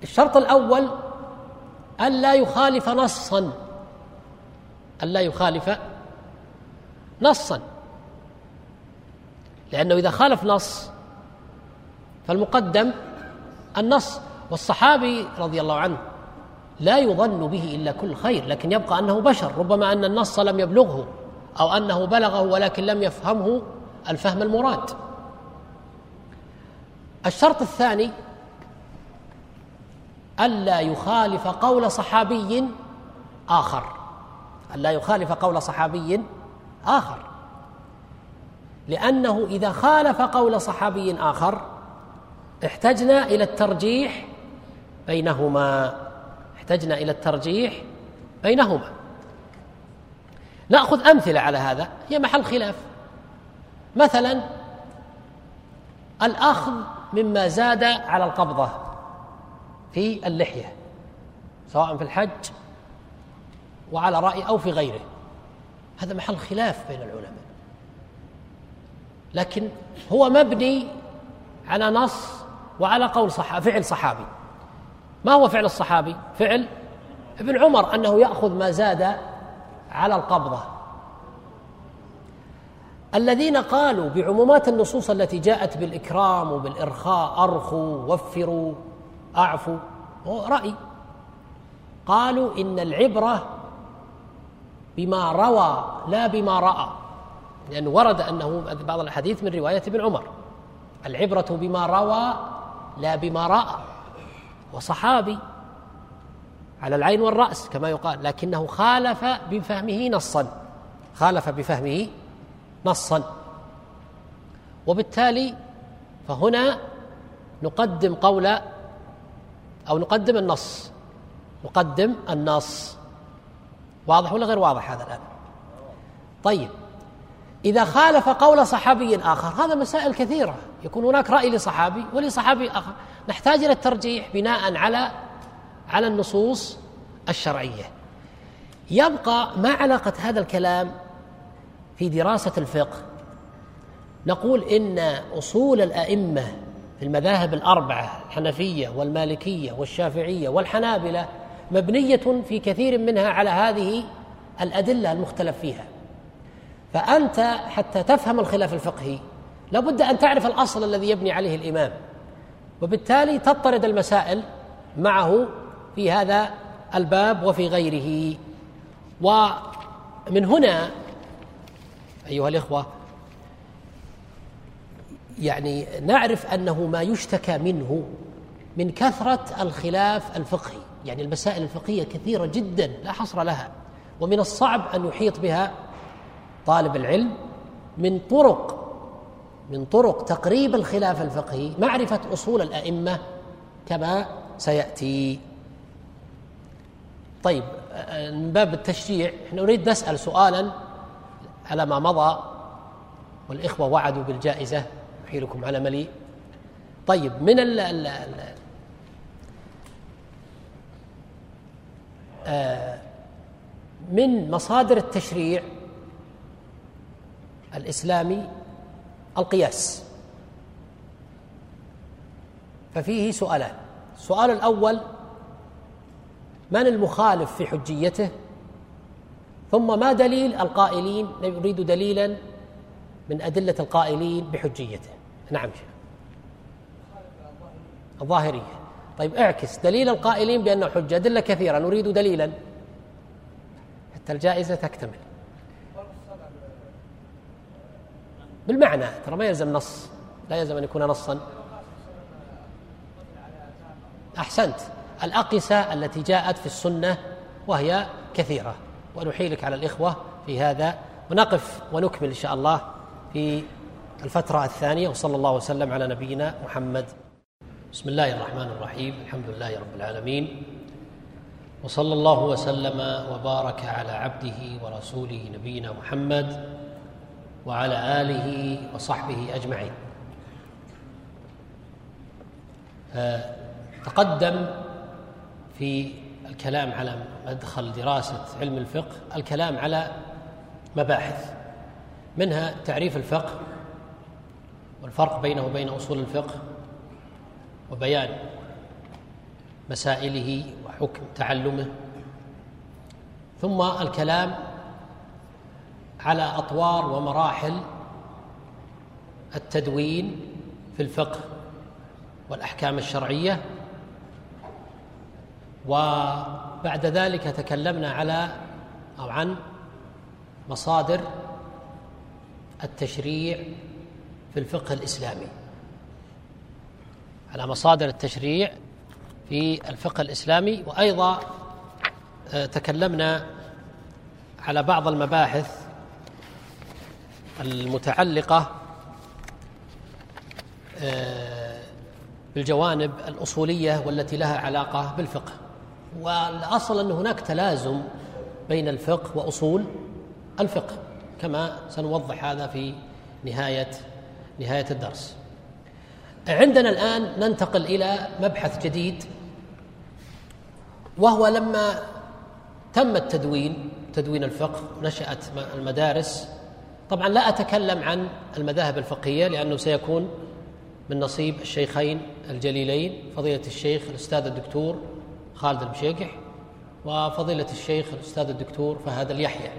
الشرط الأول ألا يخالف نصا. ألا يخالف نصا. لأنه إذا خالف نص فالمقدم النص. والصحابي رضي الله عنه لا يظن به إلا كل خير لكن يبقى أنه بشر ربما أن النص لم يبلغه أو أنه بلغه ولكن لم يفهمه الفهم المراد. الشرط الثاني ألا يخالف قول صحابي آخر. ألا يخالف قول صحابي آخر. لأنه إذا خالف قول صحابي آخر احتجنا إلى الترجيح بينهما. احتجنا إلى الترجيح بينهما. نأخذ أمثلة على هذا. هي محل خلاف. مثلا الأخذ مما زاد على القبضة. في اللحية سواء في الحج وعلى رأي أو في غيره. هذا محل خلاف بين العلماء. لكن هو مبني على نص وعلى قول صح فعل صحابي. ما هو فعل الصحابي؟ فعل ابن عمر أنه يأخذ ما زاد على القبضة. الذين قالوا بعمومات النصوص التي جاءت بالإكرام وبالإرخاء أرخوا وفروا اعفوا هو رأي. قالوا إن العبرة بما روى لا بما رأى. لأنه ورد أنه بعض الأحاديث من رواية ابن عمر. العبرة بما روى لا بما رأى. وصحابي على العين والرأس كما يقال لكنه خالف بفهمه نصا. خالف بفهمه نصا. وبالتالي فهنا نقدم قول أو نقدم النص. نقدم النص. واضح ولا غير واضح هذا الآن؟ طيب. إذا خالف قول صحابي آخر هذا مسائل كثيرة. يكون هناك رأي لصحابي ولصحابي آخر. نحتاج إلى الترجيح بناء على على النصوص الشرعية. يبقى ما علاقة هذا الكلام في دراسة الفقه؟ نقول إن أصول الأئمة في المذاهب الأربعة الحنفية والمالكية والشافعية والحنابلة مبنية في كثير منها على هذه الأدلة المختلف فيها. فأنت حتى تفهم الخلاف الفقهي لابد أن تعرف الأصل الذي يبني عليه الإمام. وبالتالي تضطرد المسائل معه في هذا الباب وفي غيره. ومن هنا أيها الإخوة يعني نعرف أنه ما يشتكى منه من كثرة الخلاف الفقهي. يعني المسائل الفقهية كثيرة جدا لا حصر لها. ومن الصعب أن يحيط بها طالب العلم من طرق من طرق تقريب الخلاف الفقهي معرفة أصول الأئمة كما سيأتي. طيب من باب التشريع إحنا نريد نسأل سؤالا على ما مضى والإخوة وعدوا بالجائزة. أحيلكم على مليء. طيب من ال ال آه من مصادر التشريع الإسلامي القياس. ففيه سؤالان. السؤال الأول من المخالف في حجيته؟ ثم ما دليل القائلين؟ نريد دليلا من أدلة القائلين بحجيته. نعم شيخ. الظاهرية. طيب اعكس. دليل القائلين بأنه حجة. أدلة كثيرة نريد دليلا. حتى الجائزة تكتمل. بالمعنى. ترى ما يلزم نص. لا يلزم أن يكون نصا. أحسنت. الأقصى التي جاءت في السنة وهي كثيرة. ونحيلك على الإخوة في هذا. ونقف ونكمل إن شاء الله في الفترة الثانية وصلى الله وسلم على نبينا محمد. بسم الله الرحمن الرحيم. الحمد لله رب العالمين. وصلى الله وسلم وبارك على عبده ورسوله نبينا محمد وعلى آله وصحبه أجمعين. آه، تقدم في الكلام على مدخل دراسة علم الفقه الكلام على مباحث منها تعريف الفقه والفرق بينه وبين أصول الفقه وبيان مسائله وحكم تعلمه. ثم الكلام على أطوار ومراحل التدوين في الفقه والأحكام الشرعية. وبعد ذلك تكلمنا على أو عن مصادر التشريع في الفقه الإسلامي على مصادر التشريع في الفقه الإسلامي وأيضا آه، تكلمنا على بعض المباحث المتعلقة آه، بالجوانب الأصولية والتي لها علاقة بالفقه. والأصل أن هناك تلازم بين الفقه وأصول الفقه كما سنوضح هذا في نهاية نهاية الدرس. عندنا الآن ننتقل إلى مبحث جديد وهو لما تم التدوين تدوين الفقه نشأت المدارس طبعا لا أتكلم عن المذاهب الفقهية لأنه سيكون من نصيب الشيخين الجليلين فضيلة الشيخ الأستاذ الدكتور خالد المشيقح وفضيلة الشيخ الأستاذ الدكتور فهد اليحيى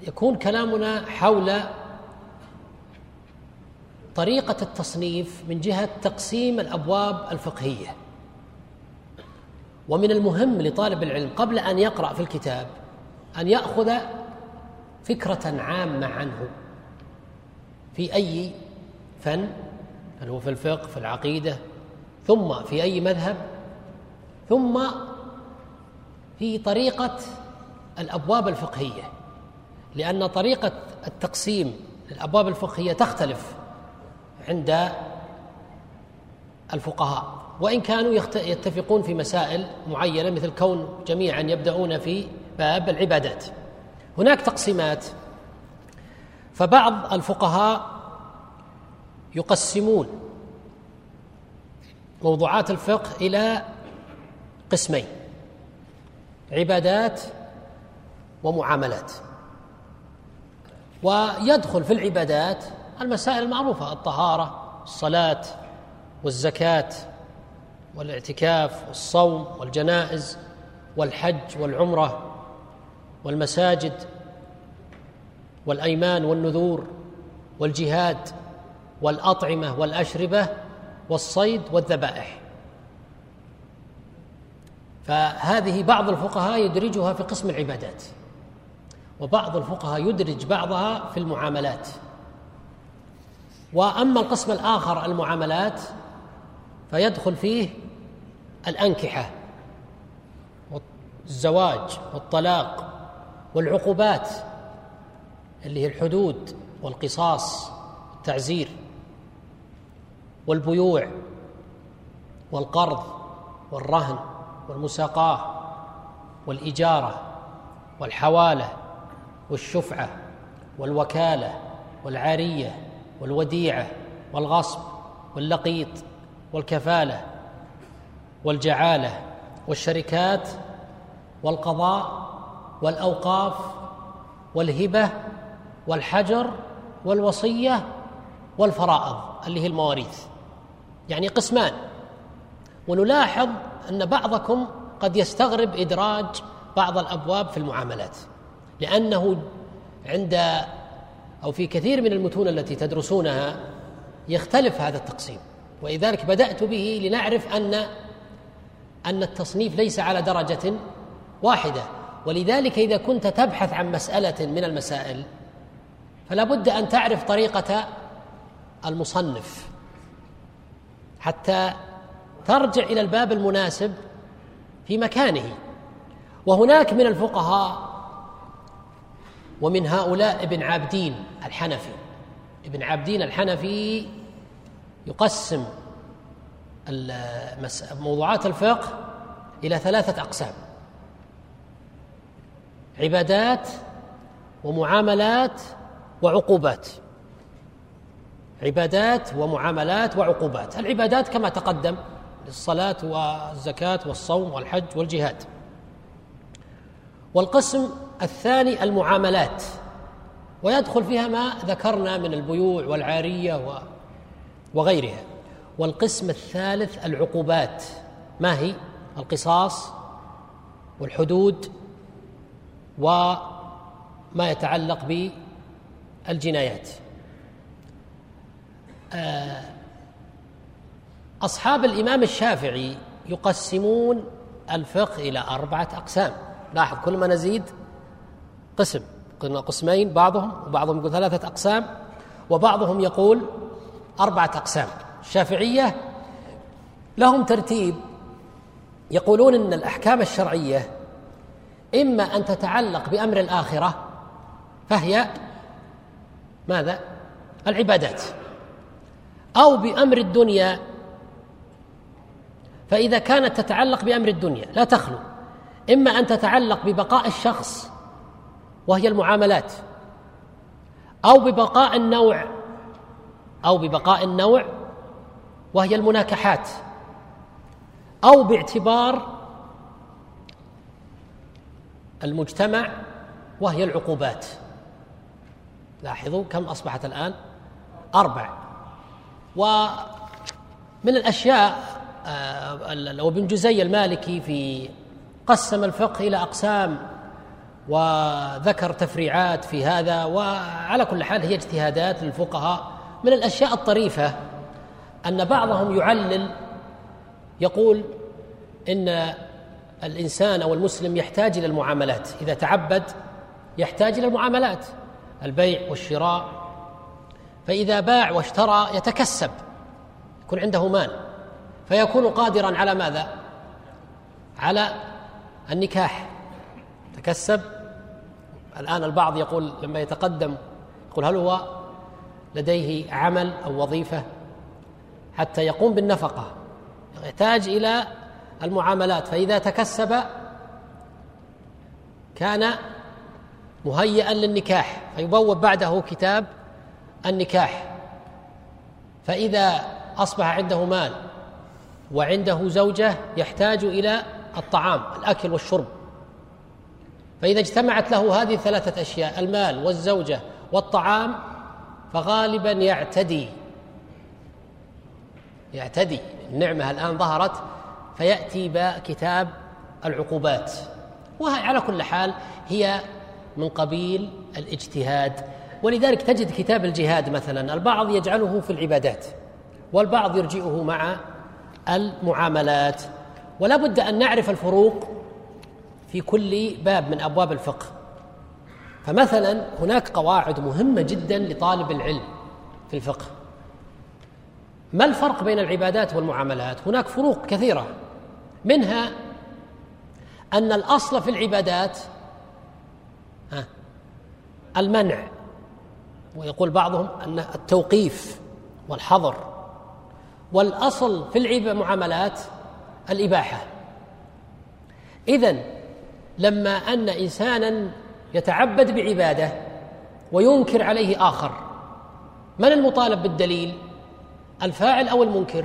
فيكون كلامنا حول طريقة التصنيف من جهة تقسيم الأبواب الفقهية. ومن المهم لطالب العلم قبل أن يقرأ في الكتاب أن يأخذ فكرة عامة عنه. في أي فن؟ هل هو في الفقه في العقيدة؟ ثم في أي مذهب؟ ثم في طريقة الأبواب الفقهية. لأن طريقة التقسيم للأبواب الفقهية تختلف عند الفقهاء وإن كانوا يتفقون في مسائل معينة مثل كون جميعا يبدأون في باب العبادات. هناك تقسيمات فبعض الفقهاء يقسمون موضوعات الفقه إلى قسمين عبادات ومعاملات. ويدخل في العبادات المسائل المعروفة الطهارة الصلاة والزكاة والاعتكاف والصوم والجنائز والحج والعمرة والمساجد والأيمان والنذور والجهاد والأطعمة والأشربة والصيد والذبائح. فهذه بعض الفقهاء يدرجها في قسم العبادات. وبعض الفقهاء يدرج بعضها في المعاملات. وأما القسم الآخر المعاملات فيدخل فيه الأنكحة والزواج والطلاق والعقوبات اللي هي الحدود والقصاص التعزير والبيوع والقرض والرهن والمساقاة والإجارة والحوالة والشفعة والوكالة والعارية والوديعة والغصب واللقيط والكفالة والجعالة والشركات والقضاء والأوقاف والهبة والحجر والوصية والفرائض اللي هي المواريث. يعني قسمان. ونلاحظ أن بعضكم قد يستغرب إدراج بعض الأبواب في المعاملات. لأنه عند أو في كثير من المتون التي تدرسونها يختلف هذا التقسيم ولذلك بدأت به لنعرف أن أن التصنيف ليس على درجة واحدة. ولذلك إذا كنت تبحث عن مسألة من المسائل فلا بد أن تعرف طريقة المصنف حتى ترجع إلى الباب المناسب في مكانه. وهناك من الفقهاء ومن هؤلاء ابن عابدين الحنفي. ابن عابدين الحنفي يقسم موضوعات الفقه إلى ثلاثة أقسام عبادات ومعاملات وعقوبات. عبادات ومعاملات وعقوبات. العبادات كما تقدم الصلاة والزكاة والصوم والحج والجهاد. والقسم الثاني المعاملات ويدخل فيها ما ذكرنا من البيوع والعارية وغيرها. والقسم الثالث العقوبات. ما هي؟ القصاص والحدود وما يتعلق بالجنايات. آه، أصحاب الإمام الشافعي يقسمون الفقه إلى أربعة أقسام. لاحظ كل ما نزيد قسم. قلنا قسمين بعضهم وبعضهم يقول ثلاثة أقسام وبعضهم يقول أربعة أقسام. الشافعية لهم ترتيب. يقولون إن الأحكام الشرعية إما أن تتعلق بأمر الآخرة فهي ماذا؟ العبادات. أو بأمر الدنيا. فإذا كانت تتعلق بأمر الدنيا لا تخلو. إما أن تتعلق ببقاء الشخص وهي المعاملات. أو ببقاء النوع أو ببقاء النوع وهي المناكحات. أو باعتبار المجتمع وهي العقوبات. لاحظوا كم أصبحت الآن؟ أربع. ومن الأشياء آه، وابن جزي المالكي في قسم الفقه إلى أقسام وذكر تفريعات في هذا وعلى كل حال هي اجتهادات للفقهاء. من الأشياء الطريفة أن بعضهم يعلل يقول إن الإنسان أو المسلم يحتاج إلى المعاملات. إذا تعبد يحتاج إلى المعاملات البيع والشراء. فإذا باع واشترى يتكسب يكون عنده مال. فيكون قادرا على ماذا؟ على النكاح. تكسب الآن البعض يقول لما يتقدم يقول هل هو لديه عمل أو وظيفة حتى يقوم بالنفقة؟ يحتاج إلى المعاملات فإذا تكسب كان مهيئا للنكاح فيبوب بعده كتاب النكاح. فإذا أصبح عنده مال وعنده زوجة يحتاج إلى الطعام الأكل والشرب. فإذا اجتمعت له هذه الثلاثه أشياء المال والزوجة والطعام فغالبا يعتدي. يعتدي. النعمة الآن ظهرت فيأتي بكتاب العقوبات. وهي على كل حال هي من قبيل الاجتهاد. ولذلك تجد كتاب الجهاد مثلا البعض يجعله في العبادات والبعض يرجئه مع المعاملات. ولا بد أن نعرف الفروق في كل باب من أبواب الفقه. فمثلا هناك قواعد مهمة جدا لطالب العلم في الفقه. ما الفرق بين العبادات والمعاملات؟ هناك فروق كثيرة. منها أن الأصل في العبادات المنع. ويقول بعضهم أن التوقيف والحظر. والأصل في المعاملات الإباحة. اذا لما أن إنسانا يتعبد بعبادة وينكر عليه آخر. من المطالب بالدليل؟ الفاعل أو المنكر؟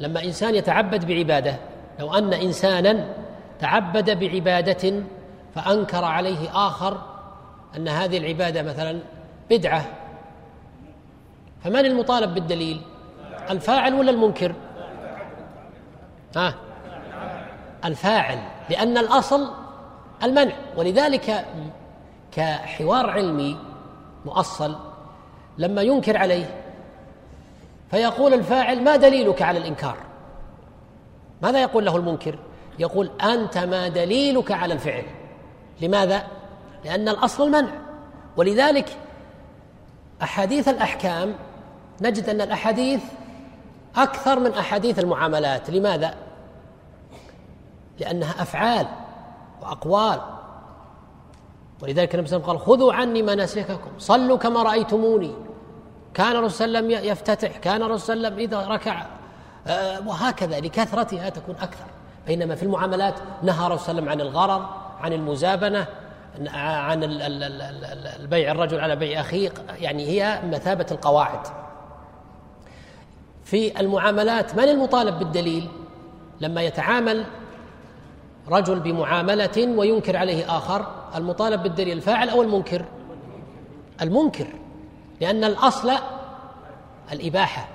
لما إنسان يتعبد بعبادة لو أن إنسانا تعبد بعبادة فأنكر عليه آخر أن هذه العبادة مثلا بدعة. فمن المطالب بالدليل؟ الفاعل ولا المنكر؟ ها؟ الفاعل لأن الأصل المنع. ولذلك كحوار علمي مؤصل لما ينكر عليه فيقول الفاعل ما دليلك على الإنكار؟ ماذا يقول له المنكر؟ يقول أنت ما دليلك على الفعل. لماذا؟ لأن الأصل المنع. ولذلك أحاديث الأحكام نجد أن الأحاديث أكثر من أحاديث المعاملات. لماذا؟ لأنها أفعال وأقوال. ولذلك النبي صلى الله عليه وسلم قال خذوا عني مناسككم صلوا كما رأيتموني. كان الرسول صلى الله عليه وسلم يفتتح كان الرسول صلى الله عليه وسلم إذا ركع آه، وهكذا لكثرتها تكون أكثر. بينما في المعاملات نهى الرسول صلى الله عليه وسلم عن الغرر عن المزابنة عن البيع الرجل على بيع أخيه يعني هي مثابة القواعد. في المعاملات من المطالب بالدليل؟ لما يتعامل رجل بمعاملة وينكر عليه آخر المطالب بالدليل الفاعل أو المنكر؟ المنكر لأن الأصل الإباحة.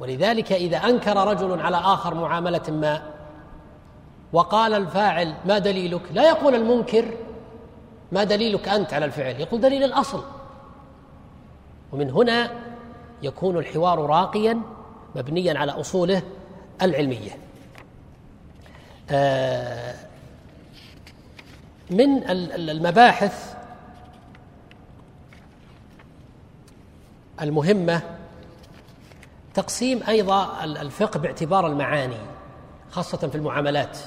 ولذلك إذا أنكر رجل على آخر معاملة ما وقال الفاعل ما دليلك؟ لا يقول المنكر ما دليلك أنت على الفعل يقول دليل الأصل. ومن هنا يكون الحوار راقيا مبنيا على أصوله العلمية. من المباحث المهمة تقسيم أيضا الفقه باعتبار المعاني خاصة في المعاملات.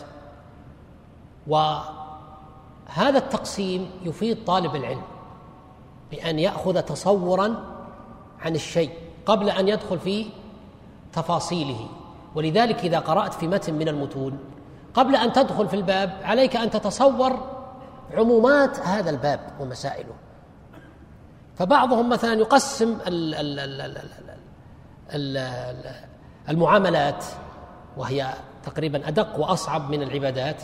وهذا التقسيم يفيد طالب العلم بأن يأخذ تصورا عن الشيء قبل أن يدخل في تفاصيله. ولذلك إذا قرأت في متن من المتون قبل أن تدخل في الباب عليك أن تتصور عمومات هذا الباب ومسائله. فبعضهم مثلا يقسم المعاملات وهي تقريبا أدق وأصعب من العبادات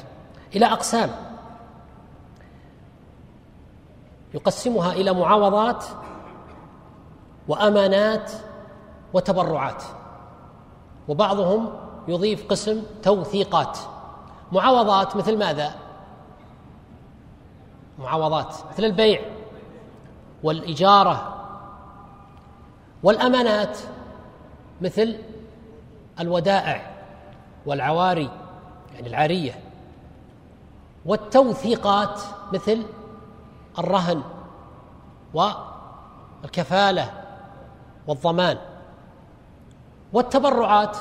إلى أقسام. يقسمها إلى معاوضات وأمانات وتبرعات. وبعضهم يضيف قسم توثيقات. معاوضات مثل ماذا؟ معاوضات مثل البيع والإجارة والأمانات مثل الودائع والعواري يعني العارية والتوثيقات مثل الرهن والكفالة والضمان والتبرعات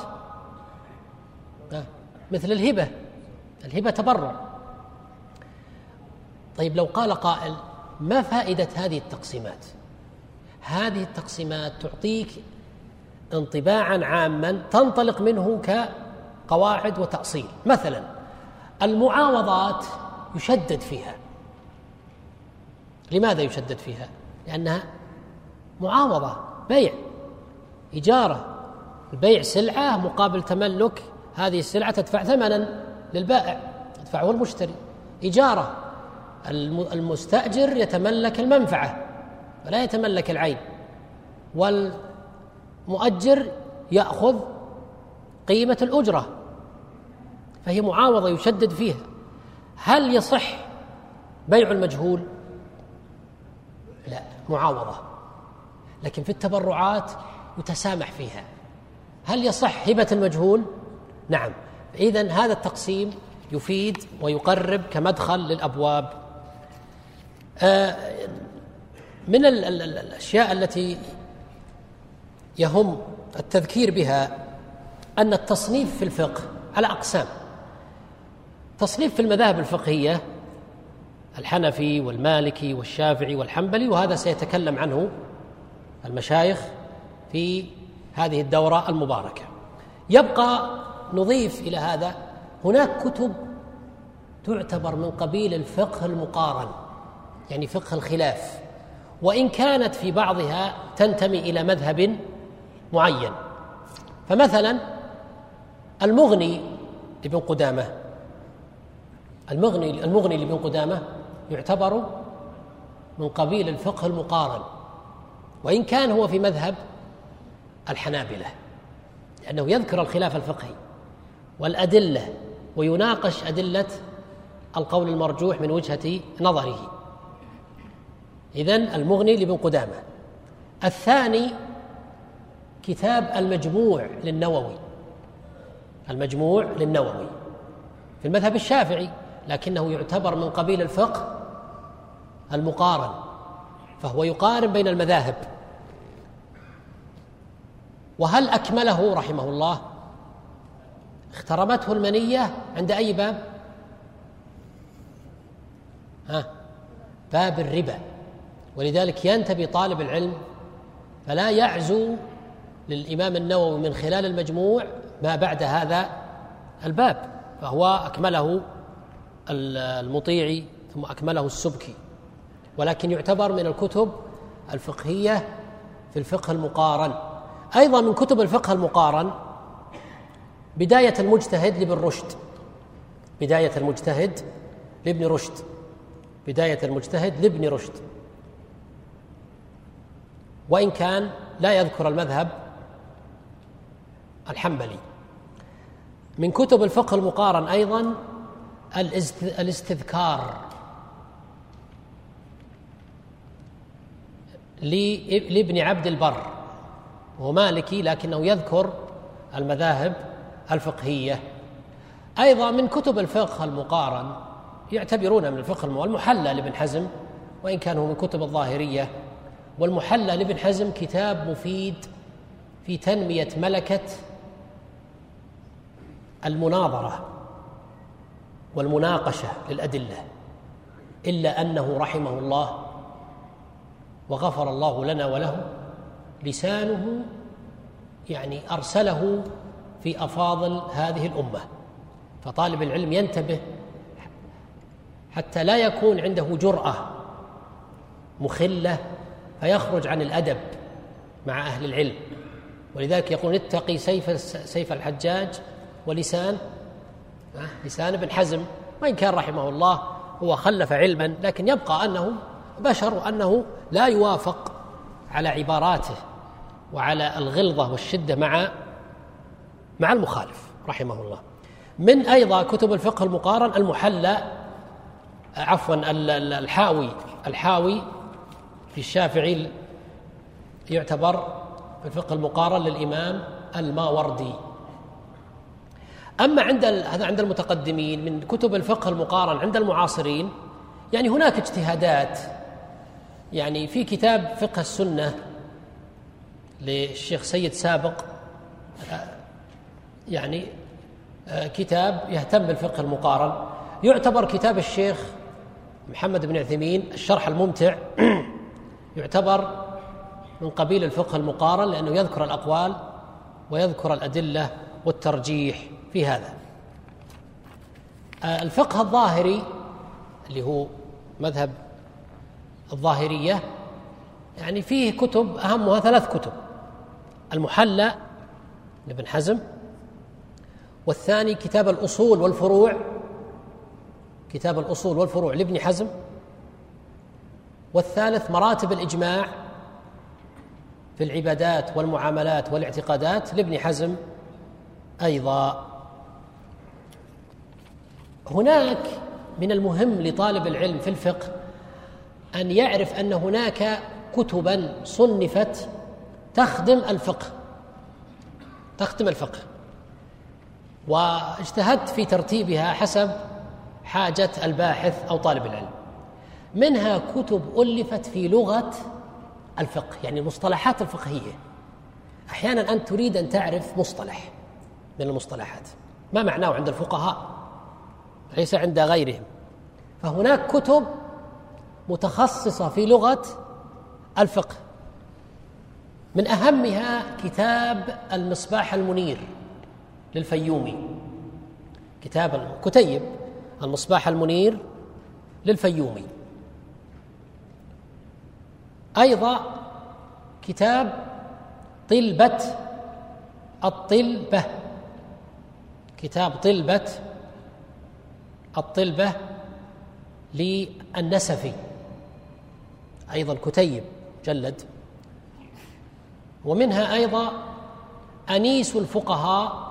مثل الهبة. الهبة تبرع. طيب لو قال قائل ما فائدة هذه التقسيمات؟ هذه التقسيمات تعطيك انطباعا عاما تنطلق منه كقواعد وتأصيل. مثلا المعاوضات يشدد فيها. لماذا يشدد فيها؟ لأنها معاوضة بيع إجارة البيع سلعة مقابل تملك هذه السلعة تدفع ثمنا. للبائع يدفعه المشتري. إجارة المستأجر يتملك المنفعة ولا يتملك العين. والمؤجر يأخذ قيمة الأجرة فهي معاوضة يشدد فيها. هل يصح بيع المجهول؟ لا معاوضة. لكن في التبرعات يتسامح فيها. هل يصح هبة المجهول؟ نعم. إذا هذا التقسيم يفيد ويقرب كمدخل للأبواب. آه، من الأشياء التي يهم التذكير بها أن التصنيف في الفقه على اقسام تصنيف في المذاهب الفقهية الحنفي والمالكي والشافعي والحنبلي وهذا سيتكلم عنه المشايخ في هذه الدورة المباركة. يبقى نضيف إلى هذا. هناك كتب تعتبر من قبيل الفقه المقارن يعني فقه الخلاف. وإن كانت في بعضها تنتمي إلى مذهب معين. فمثلا المغني لابن قدامة المغني المغني لابن قدامة يعتبر من قبيل الفقه المقارن. وإن كان هو في مذهب الحنابلة لأنه يذكر الخلاف الفقهي. والأدلة ويناقش أدلة القول المرجوح من وجهة نظره. إذن المغني لابن قدامة. الثاني كتاب المجموع للنووي. المجموع للنووي. في المذهب الشافعي لكنه يعتبر من قبيل الفقه المقارن فهو يقارن بين المذاهب. وهل أكمله رحمه الله؟ اخترمته المنية عند أي باب؟ ها؟ باب الربا. ولذلك ينتبه طالب العلم فلا يعزو للإمام النووي من خلال المجموع ما بعد هذا الباب فهو أكمله المطيعي ثم أكمله السبكي. ولكن يعتبر من الكتب الفقهية في الفقه المقارن. أيضا من كتب الفقه المقارن بداية المجتهد لابن رشد. بداية المجتهد لابن رشد. بداية المجتهد لابن رشد. وإن كان لا يذكر المذهب الحنبلي. من كتب الفقه المقارن أيضا الاستذكار. لابن عبد البر. وهو مالكي لكنه يذكر المذاهب الفقهية. أيضا من كتب الفقه المقارن يعتبرون من الفقه المحلى لابن حزم وإن كان هو من كتب الظاهرية. والمحلى لابن حزم كتاب مفيد في تنمية ملكة المناظرة والمناقشة للأدلة إلا أنه رحمه الله وغفر الله لنا وله لسانه يعني أرسله في أفاضل هذه الأمة. فطالب العلم ينتبه حتى لا يكون عنده جرأة مخلة فيخرج عن الأدب مع أهل العلم. ولذلك يقول اتقي سيف سيف الحجاج ولسان لسان ابن حزم. وإن كان رحمه الله هو خلف علما لكن يبقى أنه بشر وأنه لا يوافق على عباراته وعلى الغلظة والشدة مع مع المخالف رحمه الله. من أيضا كتب الفقه المقارن المحلى عفوا الحاوي الحاوي في الشافعي يعتبر في الفقه المقارن للإمام الماوردي. أما عند هذا عند المتقدمين من كتب الفقه المقارن عند المعاصرين يعني هناك اجتهادات. يعني في كتاب فقه السنة للشيخ سيد سابق يعني كتاب يهتم بالفقه المقارن. يعتبر كتاب الشيخ محمد بن عثيمين الشرح الممتع. يعتبر من قبيل الفقه المقارن لأنه يذكر الأقوال ويذكر الأدلة والترجيح في هذا. آه، الفقه الظاهري اللي هو مذهب الظاهرية يعني فيه كتب أهمها ثلاث كتب. المحلى لابن حزم والثاني كتاب الأصول والفروع كتاب الأصول والفروع لابن حزم. والثالث مراتب الإجماع في العبادات والمعاملات والاعتقادات لابن حزم أيضا. هناك من المهم لطالب العلم في الفقه أن يعرف أن هناك كتبا صنفت تخدم الفقه تخدم الفقه. واجتهدت في ترتيبها حسب حاجة الباحث أو طالب العلم. منها كتب ألفت في لغة الفقه يعني المصطلحات الفقهية. أحيانا أنت تريد أن تعرف مصطلح من المصطلحات. ما معناه عند الفقهاء؟ ليس عند غيرهم. فهناك كتب متخصصة في لغة الفقه. من أهمها كتاب المصباح المنير. للفيومي. كتاب كتيب المصباح المنير للفيومي. أيضا كتاب طلبة الطلبة. كتاب طلبة الطلبة للنسفي أيضا كتيب جلد ومنها أيضا أنيس الفقهاء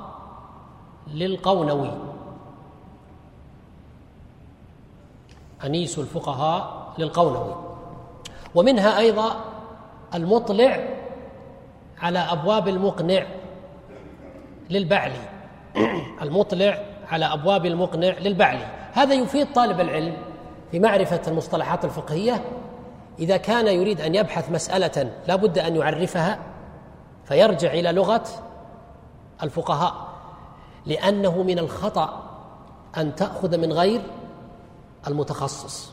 للقونوي. أنيس الفقهاء للقونوي. ومنها أيضا المطلع على أبواب المقنع للبعلي. المطلع على أبواب المقنع للبعلي. هذا يفيد طالب العلم في معرفة المصطلحات الفقهية. إذا كان يريد أن يبحث مسألة لا بد أن يعرفها فيرجع إلى لغة الفقهاء. لأنه من الخطأ أن تأخذ من غير المتخصص.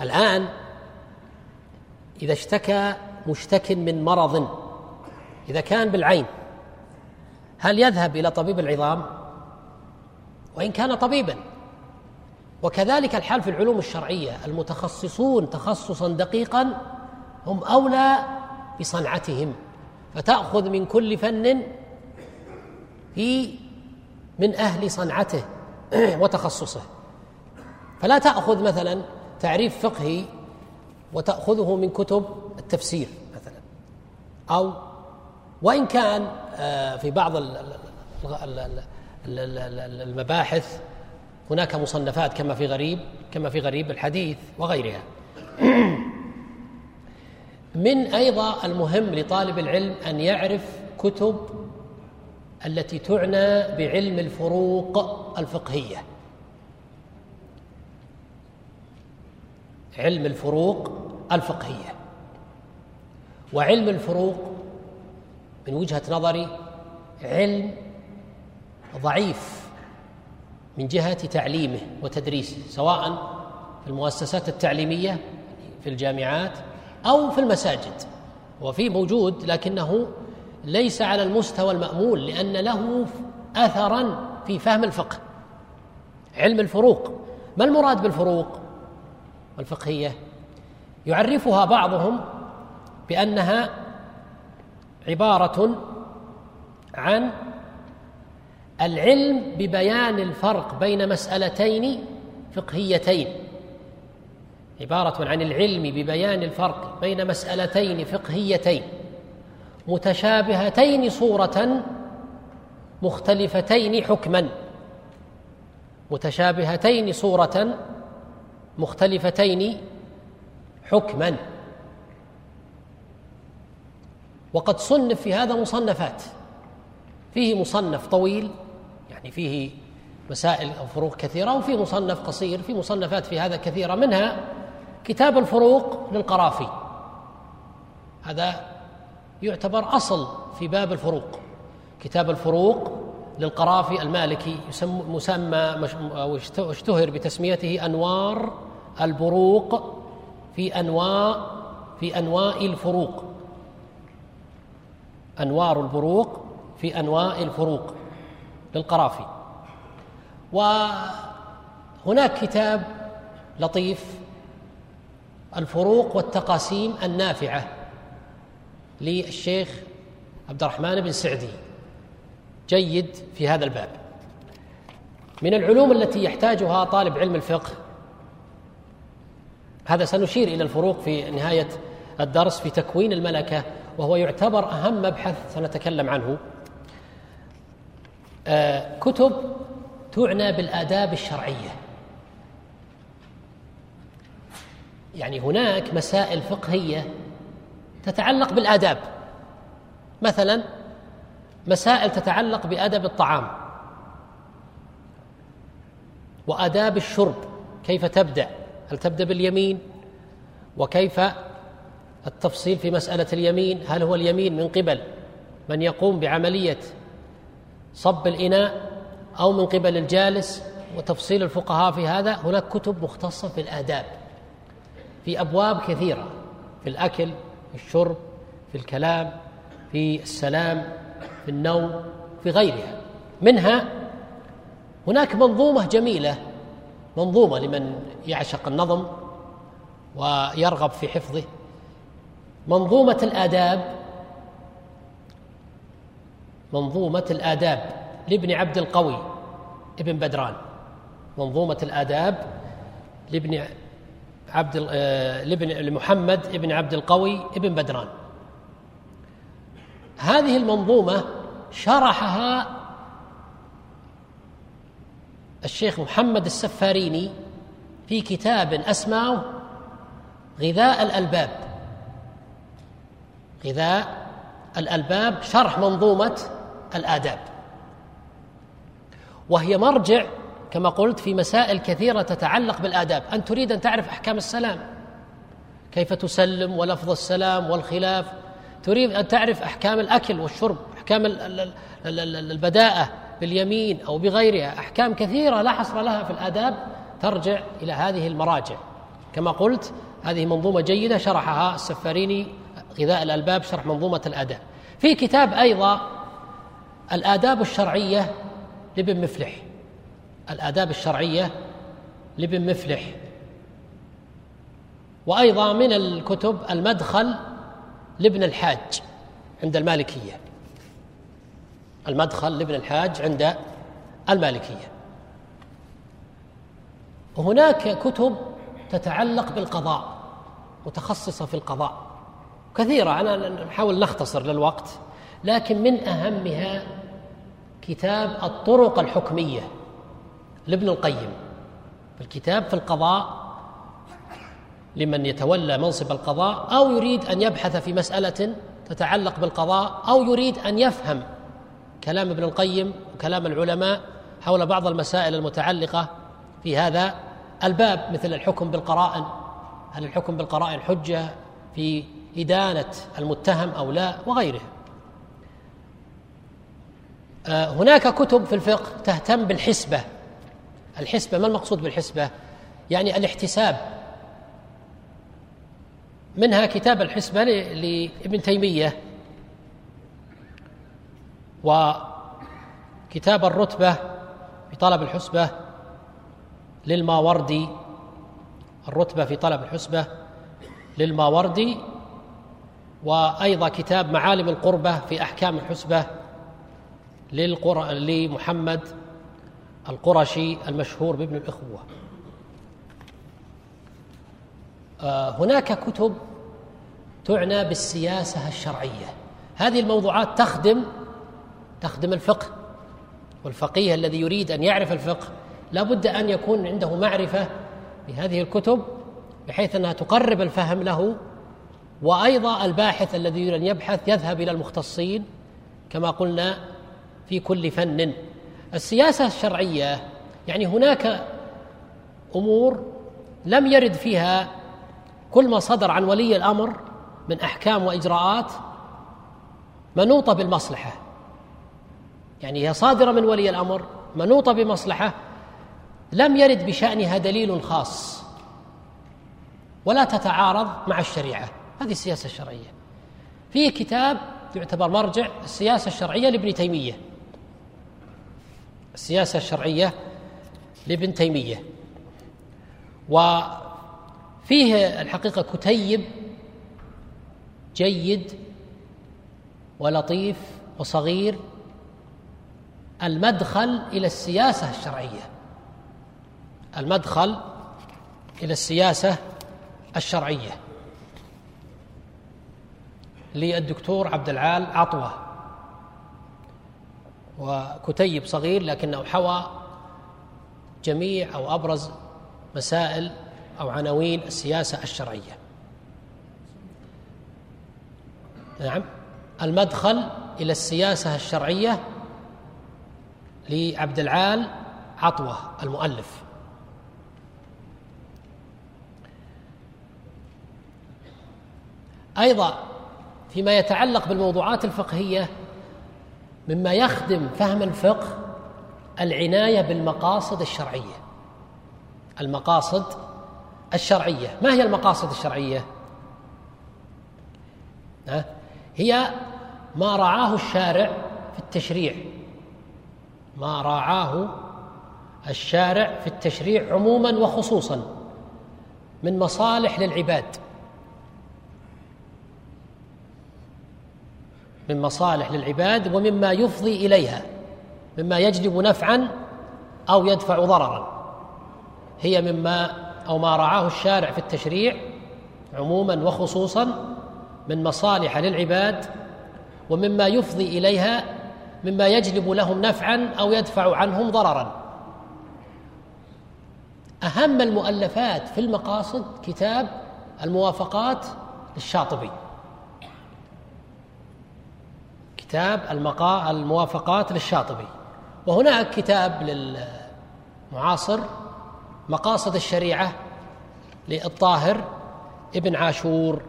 الآن إذا اشتكى مشتك من مرض إذا كان بالعين هل يذهب إلى طبيب العظام؟ وإن كان طبيبا. وكذلك الحال في العلوم الشرعية المتخصصون تخصصا دقيقا هم أولى بصنعتهم. فتأخذ من كل فن في من أهل صنعته وتخصصه. فلا تأخذ مثلا تعريف فقهي وتأخذه من كتب التفسير مثلا. أو وإن كان آه، في بعض المباحث هناك مصنفات كما في غريب كما في غريب الحديث وغيرها. من أيضا المهم لطالب العلم أن يعرف كتب التي تعنى بعلم الفروق الفقهية. علم الفروق الفقهية. وعلم الفروق من وجهة نظري علم ضعيف من جهة تعليمه وتدريسه سواء في المؤسسات التعليمية في الجامعات أو في المساجد. وفي موجود لكنه ليس على المستوى المأمول لأن له اثرا في فهم الفقه علم الفروق. ما المراد بالفروق؟ الفقهية. يعرفها بعضهم بأنها عبارة عن العلم ببيان الفرق بين مسألتين فقهيتين. عبارة عن العلم ببيان الفرق بين مسألتين فقهيتين. متشابهتين صورة مختلفتين حكما. متشابهتين صورة مختلفتين حكما. وقد صنف في هذا مصنفات. فيه مصنف طويل يعني فيه مسائل أو فروق كثيرة وفي مصنف قصير في مصنفات في هذا كثيرة. منها كتاب الفروق للقرافي. هذا يعتبر أصل في باب الفروق. كتاب الفروق للقرافي المالكي يسمى مسمى أو اشتهر بتسميته أنوار البروق في أنواع في أنواع الفروق. أنوار البروق في أنواع الفروق للقرافي. وهناك كتاب لطيف الفروق والتقاسيم النافعة. للشيخ عبد الرحمن بن سعدي. جيد في هذا الباب. من العلوم التي يحتاجها طالب علم الفقه هذا سنشير إلى الفروق في نهاية الدرس في تكوين الملكة وهو يعتبر أهم مبحث سنتكلم عنه. آه، كتب تعنى بالآداب الشرعية. يعني هناك مسائل فقهية تتعلق بالآداب. مثلا مسائل تتعلق بأدب الطعام. وآداب الشرب كيف تبدأ؟ هل تبدأ باليمين؟ وكيف التفصيل في مسألة اليمين؟ هل هو اليمين من قبل من يقوم بعملية صب الإناء أو من قبل الجالس؟ وتفصيل الفقهاء في هذا. هناك كتب مختصة في الآداب في أبواب كثيرة في الأكل في الشرب في الكلام في السلام في النوم في غيرها. منها هناك منظومة جميلة منظومة لمن يعشق النظم ويرغب في حفظه. منظومة الآداب منظومة الآداب لابن عبد القوي ابن بدران. منظومة الآداب لابن عبد آه، لابن لمحمد ابن عبد القوي ابن بدران. هذه المنظومة شرحها الشيخ محمد السفاريني في كتاب أسماه غذاء الألباب. غذاء الألباب شرح منظومة الآداب. وهي مرجع كما قلت في مسائل كثيرة تتعلق بالآداب. أن تريد أن تعرف أحكام السلام. كيف تسلم ولفظ السلام والخلاف. تريد أن تعرف أحكام الأكل والشرب أحكام البداءة باليمين أو بغيرها. أحكام كثيرة لا حصر لها في الآداب ترجع إلى هذه المراجع. كما قلت هذه منظومة جيدة شرحها السفاريني غذاء الألباب شرح منظومة الآداب. في كتاب أيضا الآداب الشرعية لابن مفلح. الآداب الشرعية لابن مفلح. وأيضا من الكتب المدخل لابن الحاج عند المالكية. المدخل لابن الحاج عند المالكية. وهناك كتب تتعلق بالقضاء متخصصة في القضاء. كثيرة أنا نحاول نختصر للوقت لكن من أهمها كتاب الطرق الحكمية. لابن القيم. الكتاب في القضاء لمن يتولى منصب القضاء أو يريد أن يبحث في مسألة تتعلق بالقضاء أو يريد أن يفهم كلام ابن القيم وكلام العلماء حول بعض المسائل المتعلقة في هذا الباب مثل الحكم بالقرائن. هل الحكم بالقرائن حجة في إدانة المتهم أو لا وغيره آه، هناك كتب في الفقه تهتم بالحسبة. الحسبة ما المقصود بالحسبة؟ يعني الاحتساب. منها كتاب الحسبة لابن تيمية. وكتاب الرتبة في طلب الحسبة للماوردي. الرتبة في طلب الحسبة للماوردي. وأيضا كتاب معالم القربة في أحكام الحسبة للقر... لمحمد القرشي المشهور بابن الإخوة. آه، هناك كتب تعنى بالسياسة الشرعية. هذه الموضوعات تخدم تخدم الفقه والفقيه الذي يريد أن يعرف الفقه. لا بد أن يكون عنده معرفة بهذه الكتب بحيث أنها تقرب الفهم له. وأيضا الباحث الذي يريد أن يبحث يذهب إلى المختصين كما قلنا في كل فن. السياسة الشرعية يعني هناك أمور لم يرد فيها كل ما صدر عن ولي الأمر من أحكام وإجراءات منوطة بالمصلحة. يعني هي صادرة من ولي الأمر منوطة بمصلحة لم يرد بشأنها دليل خاص. ولا تتعارض مع الشريعة. هذه السياسة الشرعية. في كتاب يعتبر مرجع السياسة الشرعية لابن تيمية. السياسة الشرعية لابن تيمية. وفيه الحقيقة كتيب جيد ولطيف وصغير المدخل إلى السياسة الشرعية. المدخل إلى السياسة الشرعية. للدكتور عبد العال عطوة. وكتيب صغير لكنه حوى جميع أو أبرز مسائل أو عناوين السياسة الشرعية. نعم. المدخل إلى السياسة الشرعية لعبد العال عطوة المؤلف. أيضا فيما يتعلق بالموضوعات الفقهية مما يخدم فهم الفقه العناية بالمقاصد الشرعية. المقاصد الشرعية. ما هي المقاصد الشرعية؟ هي ما رعاه الشارع في التشريع. ما راعاه الشارع في التشريع عموما وخصوصا من مصالح للعباد. من مصالح للعباد ومما يفضي إليها مما يجلب نفعا أو يدفع ضررا. هي مما أو ما رعاه الشارع في التشريع عموما وخصوصا من مصالح للعباد ومما يفضي إليها مما يجلب لهم نفعا أو يدفع عنهم ضررا. أهم المؤلفات في المقاصد كتاب الموافقات للشاطبي. كتاب المقا الموافقات للشاطبي. وهناك كتاب للمعاصر مقاصد الشريعة للطاهر ابن عاشور.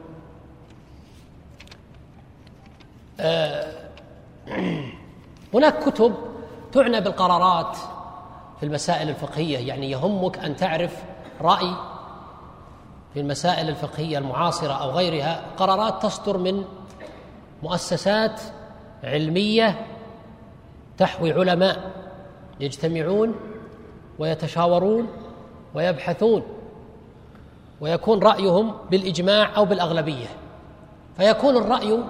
آه، هناك كتب تعنى بالقرارات في المسائل الفقهية يعني يهمك أن تعرف رأي في المسائل الفقهية المعاصرة أو غيرها. قرارات تصدر من مؤسسات علمية تحوي علماء يجتمعون ويتشاورون ويبحثون ويكون رأيهم بالإجماع أو بالأغلبية. فيكون الرأي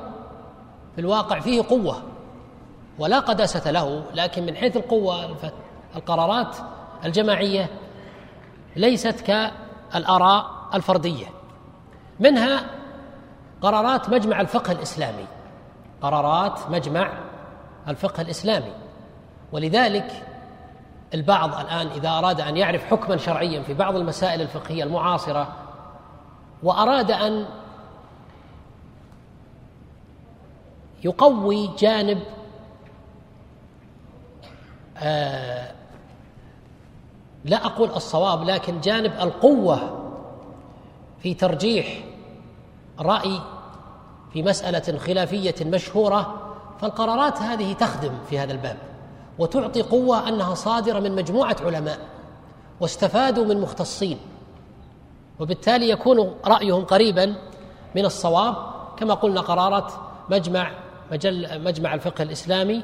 في الواقع فيه قوة ولا قداسة له لكن من حيث القوة القرارات الجماعية ليست كالآراء الفردية. منها قرارات مجمع الفقه الإسلامي. قرارات مجمع الفقه الإسلامي. ولذلك البعض الآن إذا أراد أن يعرف حكما شرعيا في بعض المسائل الفقهية المعاصرة وأراد أن يقوي جانب آه لا أقول الصواب لكن جانب القوة في ترجيح رأي في مسألة خلافية مشهورة فالقرارات هذه تخدم في هذا الباب وتعطي قوة أنها صادرة من مجموعة علماء واستفادوا من مختصين وبالتالي يكون رأيهم قريبا من الصواب. كما قلنا قرارات مجمع مجل مجمع الفقه الإسلامي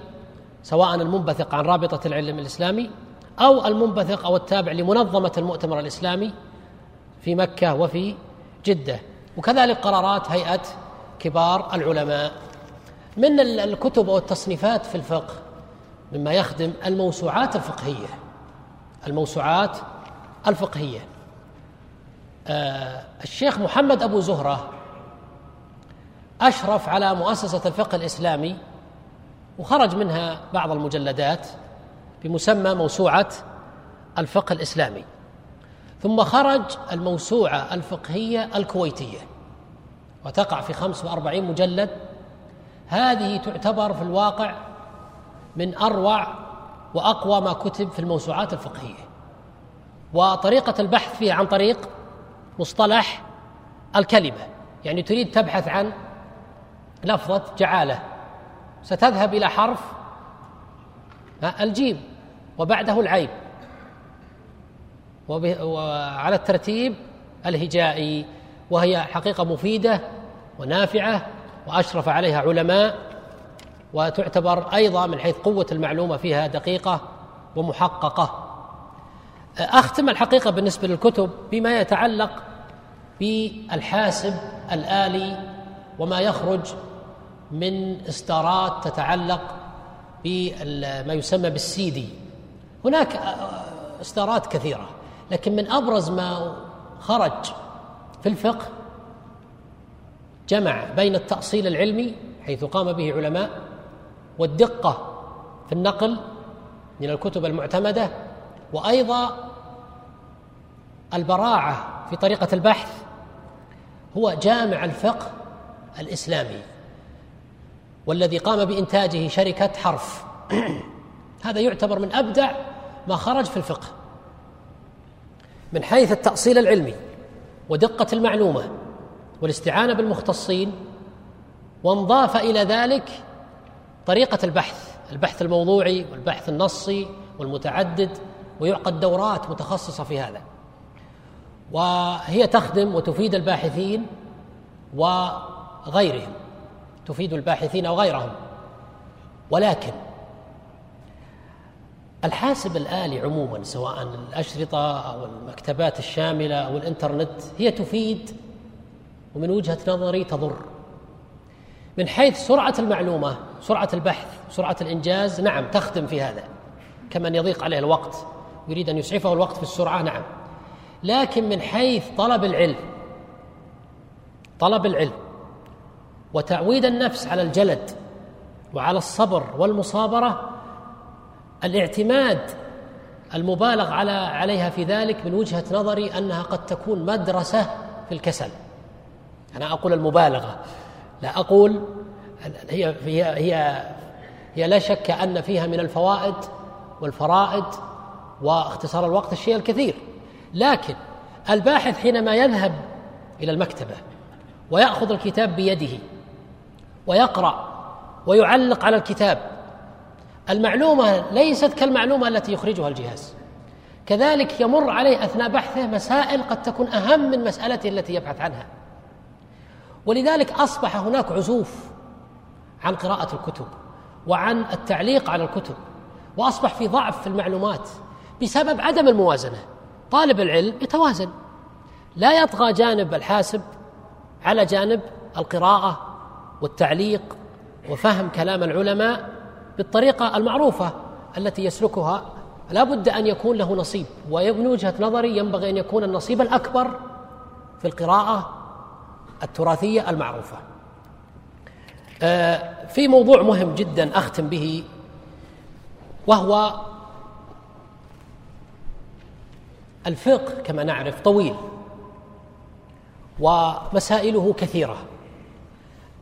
سواء المنبثق عن رابطة العلم الإسلامي أو المنبثق أو التابع لمنظمة المؤتمر الإسلامي في مكة وفي جدة. وكذلك قرارات هيئة كبار العلماء من الكتب والتصنيفات في الفقه مما يخدم الموسوعات الفقهية. الموسوعات الفقهية. آه الشيخ محمد أبو زهرة أشرف على مؤسسة الفقه الإسلامي وخرج منها بعض المجلدات بمسمى موسوعة الفقه الإسلامي. ثم خرج الموسوعة الفقهية الكويتية. وتقع في 45 مجلد هذه تعتبر في الواقع من أروع وأقوى ما كتب في الموسوعات الفقهية. وطريقة البحث فيها عن طريق مصطلح الكلمة يعني تريد تبحث عن لفظة جعالة. ستذهب إلى حرف الجيم وبعده العين وعلى الترتيب الهجائي وهي حقيقة مفيدة ونافعة وأشرف عليها علماء وتعتبر أيضا من حيث قوة المعلومة فيها دقيقة ومحققة. أختم الحقيقة بالنسبة للكتب بما يتعلق بالحاسب الآلي وما يخرج من إصدارات تتعلق بما يسمى بالسيدي هناك إصدارات كثيرة لكن من أبرز ما خرج في الفقه جمع بين التأصيل العلمي حيث قام به علماء والدقة في النقل من الكتب المعتمدة وأيضا البراعة في طريقة البحث هو جامع الفقه الإسلامي والذي قام بإنتاجه شركة حرف. هذا يعتبر من أبدع ما خرج في الفقه. من حيث التأصيل العلمي ودقة المعلومة والاستعانة بالمختصين وانضاف إلى ذلك طريقة البحث البحث الموضوعي والبحث النصي والمتعدد ويعقد دورات متخصصة في هذا. وهي تخدم وتفيد الباحثين وغيرهم تفيد الباحثين وغيرهم. ولكن الحاسب الآلي عموما سواء الأشرطة أو المكتبات الشاملة أو الإنترنت هي تفيد ومن وجهة نظري تضر. من حيث سرعة المعلومة سرعة البحث سرعة الإنجاز نعم تخدم في هذا كمن يضيق عليه الوقت يريد أن يسعفه الوقت في السرعة نعم. لكن من حيث طلب العلم طلب العلم وتعويد النفس على الجلد وعلى الصبر والمصابرة الاعتماد المبالغ على عليها في ذلك من وجهة نظري أنها قد تكون مدرسة في الكسل. أنا أقول المبالغة. لا أقول هي هي هي هي لا شك أن فيها من الفوائد والفرائد واختصار الوقت الشيء الكثير. لكن الباحث حينما يذهب إلى المكتبة ويأخذ الكتاب بيده ويقرأ ويعلق على الكتاب المعلومة ليست كالمعلومة التي يخرجها الجهاز. كذلك يمر عليه أثناء بحثه مسائل قد تكون أهم من مسألته التي يبحث عنها. ولذلك أصبح هناك عزوف عن قراءة الكتب وعن التعليق على الكتب وأصبح في ضعف في المعلومات بسبب عدم الموازنة. طالب العلم يتوازن لا يطغى جانب الحاسب على جانب القراءة والتعليق وفهم كلام العلماء بالطريقة المعروفة التي يسلكها. لا بد أن يكون له نصيب ومن وجهة نظري ينبغي أن يكون النصيب الأكبر في القراءة التراثية المعروفة. آه، في موضوع مهم جدا أختم به وهو الفقه كما نعرف طويل ومسائله كثيرة.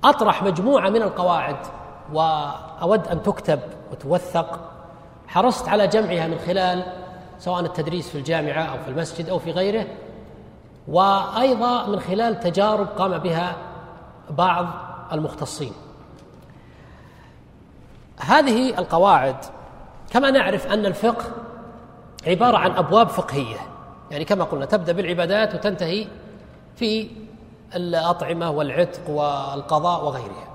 أطرح مجموعة من القواعد وأود أن تكتب وتوثق. حرصت على جمعها من خلال سواء التدريس في الجامعة أو في المسجد أو في غيره وأيضا من خلال تجارب قام بها بعض المختصين. هذه القواعد كما نعرف أن الفقه عبارة عن أبواب فقهية. يعني كما قلنا تبدأ بالعبادات وتنتهي في الأطعمة والعتق والقضاء وغيرها.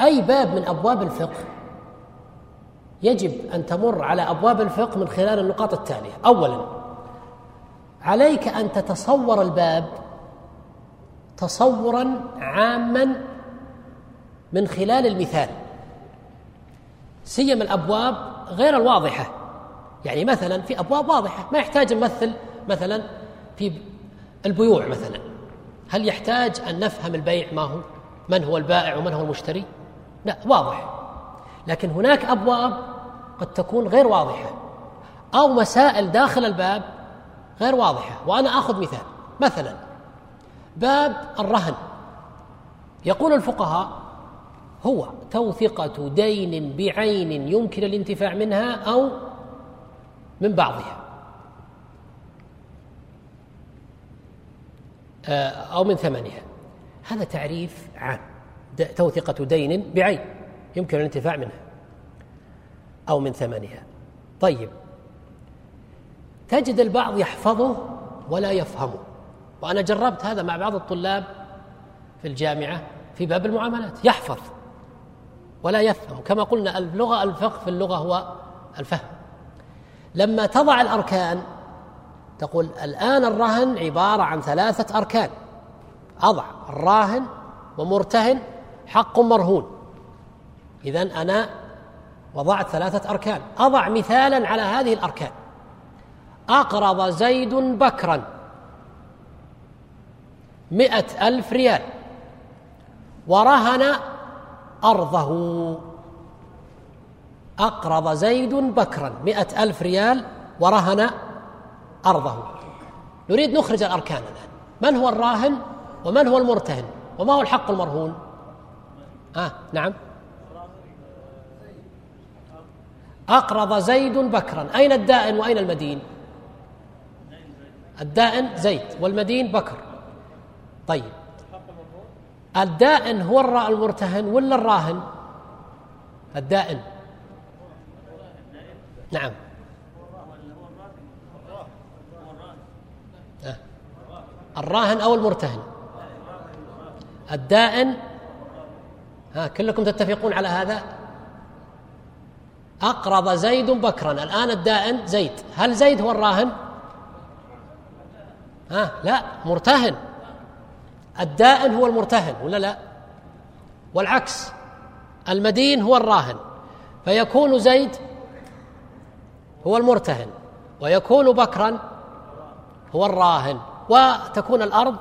أي باب من أبواب الفقه يجب أن تمر على أبواب الفقه من خلال النقاط التالية. أولا عليك أن تتصور الباب تصورا عاما من خلال المثال. سيما الأبواب غير الواضحة. يعني مثلا في أبواب واضحة ما يحتاج نمثل مثلا في البيوع مثلا. هل يحتاج أن نفهم البيع ما هو؟ من هو البائع ومن هو المشتري؟ لا واضح. لكن هناك أبواب قد تكون غير واضحة. أو مسائل داخل الباب غير واضحة وأنا آخذ مثال. مثلا باب الرهن. يقول الفقهاء هو توثقه دين بعين يمكن الانتفاع منها أو من بعضها. آه، أو من ثمنها. هذا تعريف عام. توثقة دين بعين يمكن الانتفاع منها أو من ثمنها. طيب تجد البعض يحفظه ولا يفهمه. وأنا جربت هذا مع بعض الطلاب في الجامعة في باب المعاملات. يحفظ ولا يفهم. كما قلنا اللغة الفقه في اللغة هو الفهم. لما تضع الأركان تقول الآن الرهن عبارة عن ثلاثة أركان. أضع الراهن ومرتهن حق مرهون. إذا أنا وضعت ثلاثة أركان. أضع مثالا على هذه الأركان. أقرض زيد بكرا. مئة ألف ريال. ورهن أرضه. أقرض زيد بكرا. مئة ألف ريال. ورهن أرضه. نريد نخرج الأركان الآن. من هو الراهن ومن هو المرتهن وما هو الحق المرهون؟ آه نعم. أقرض زيد بكرا. أين الدائن وأين المدين؟ الدائن زيد والمدين بكر. طيب. الدائن هو المرتهن ولا الراهن؟ الدائن. نعم. الراهن أو المرتهن. الدائن. ها كلكم تتفقون على هذا؟ أقرض زيد بكرا. الآن الدائن زيد هل زيد هو الراهن؟ ها لا مرتهن. الدائن هو المرتهن ولا لا؟ والعكس المدين هو الراهن. فيكون زيد هو المرتهن ويكون بكرا هو الراهن. وتكون الأرض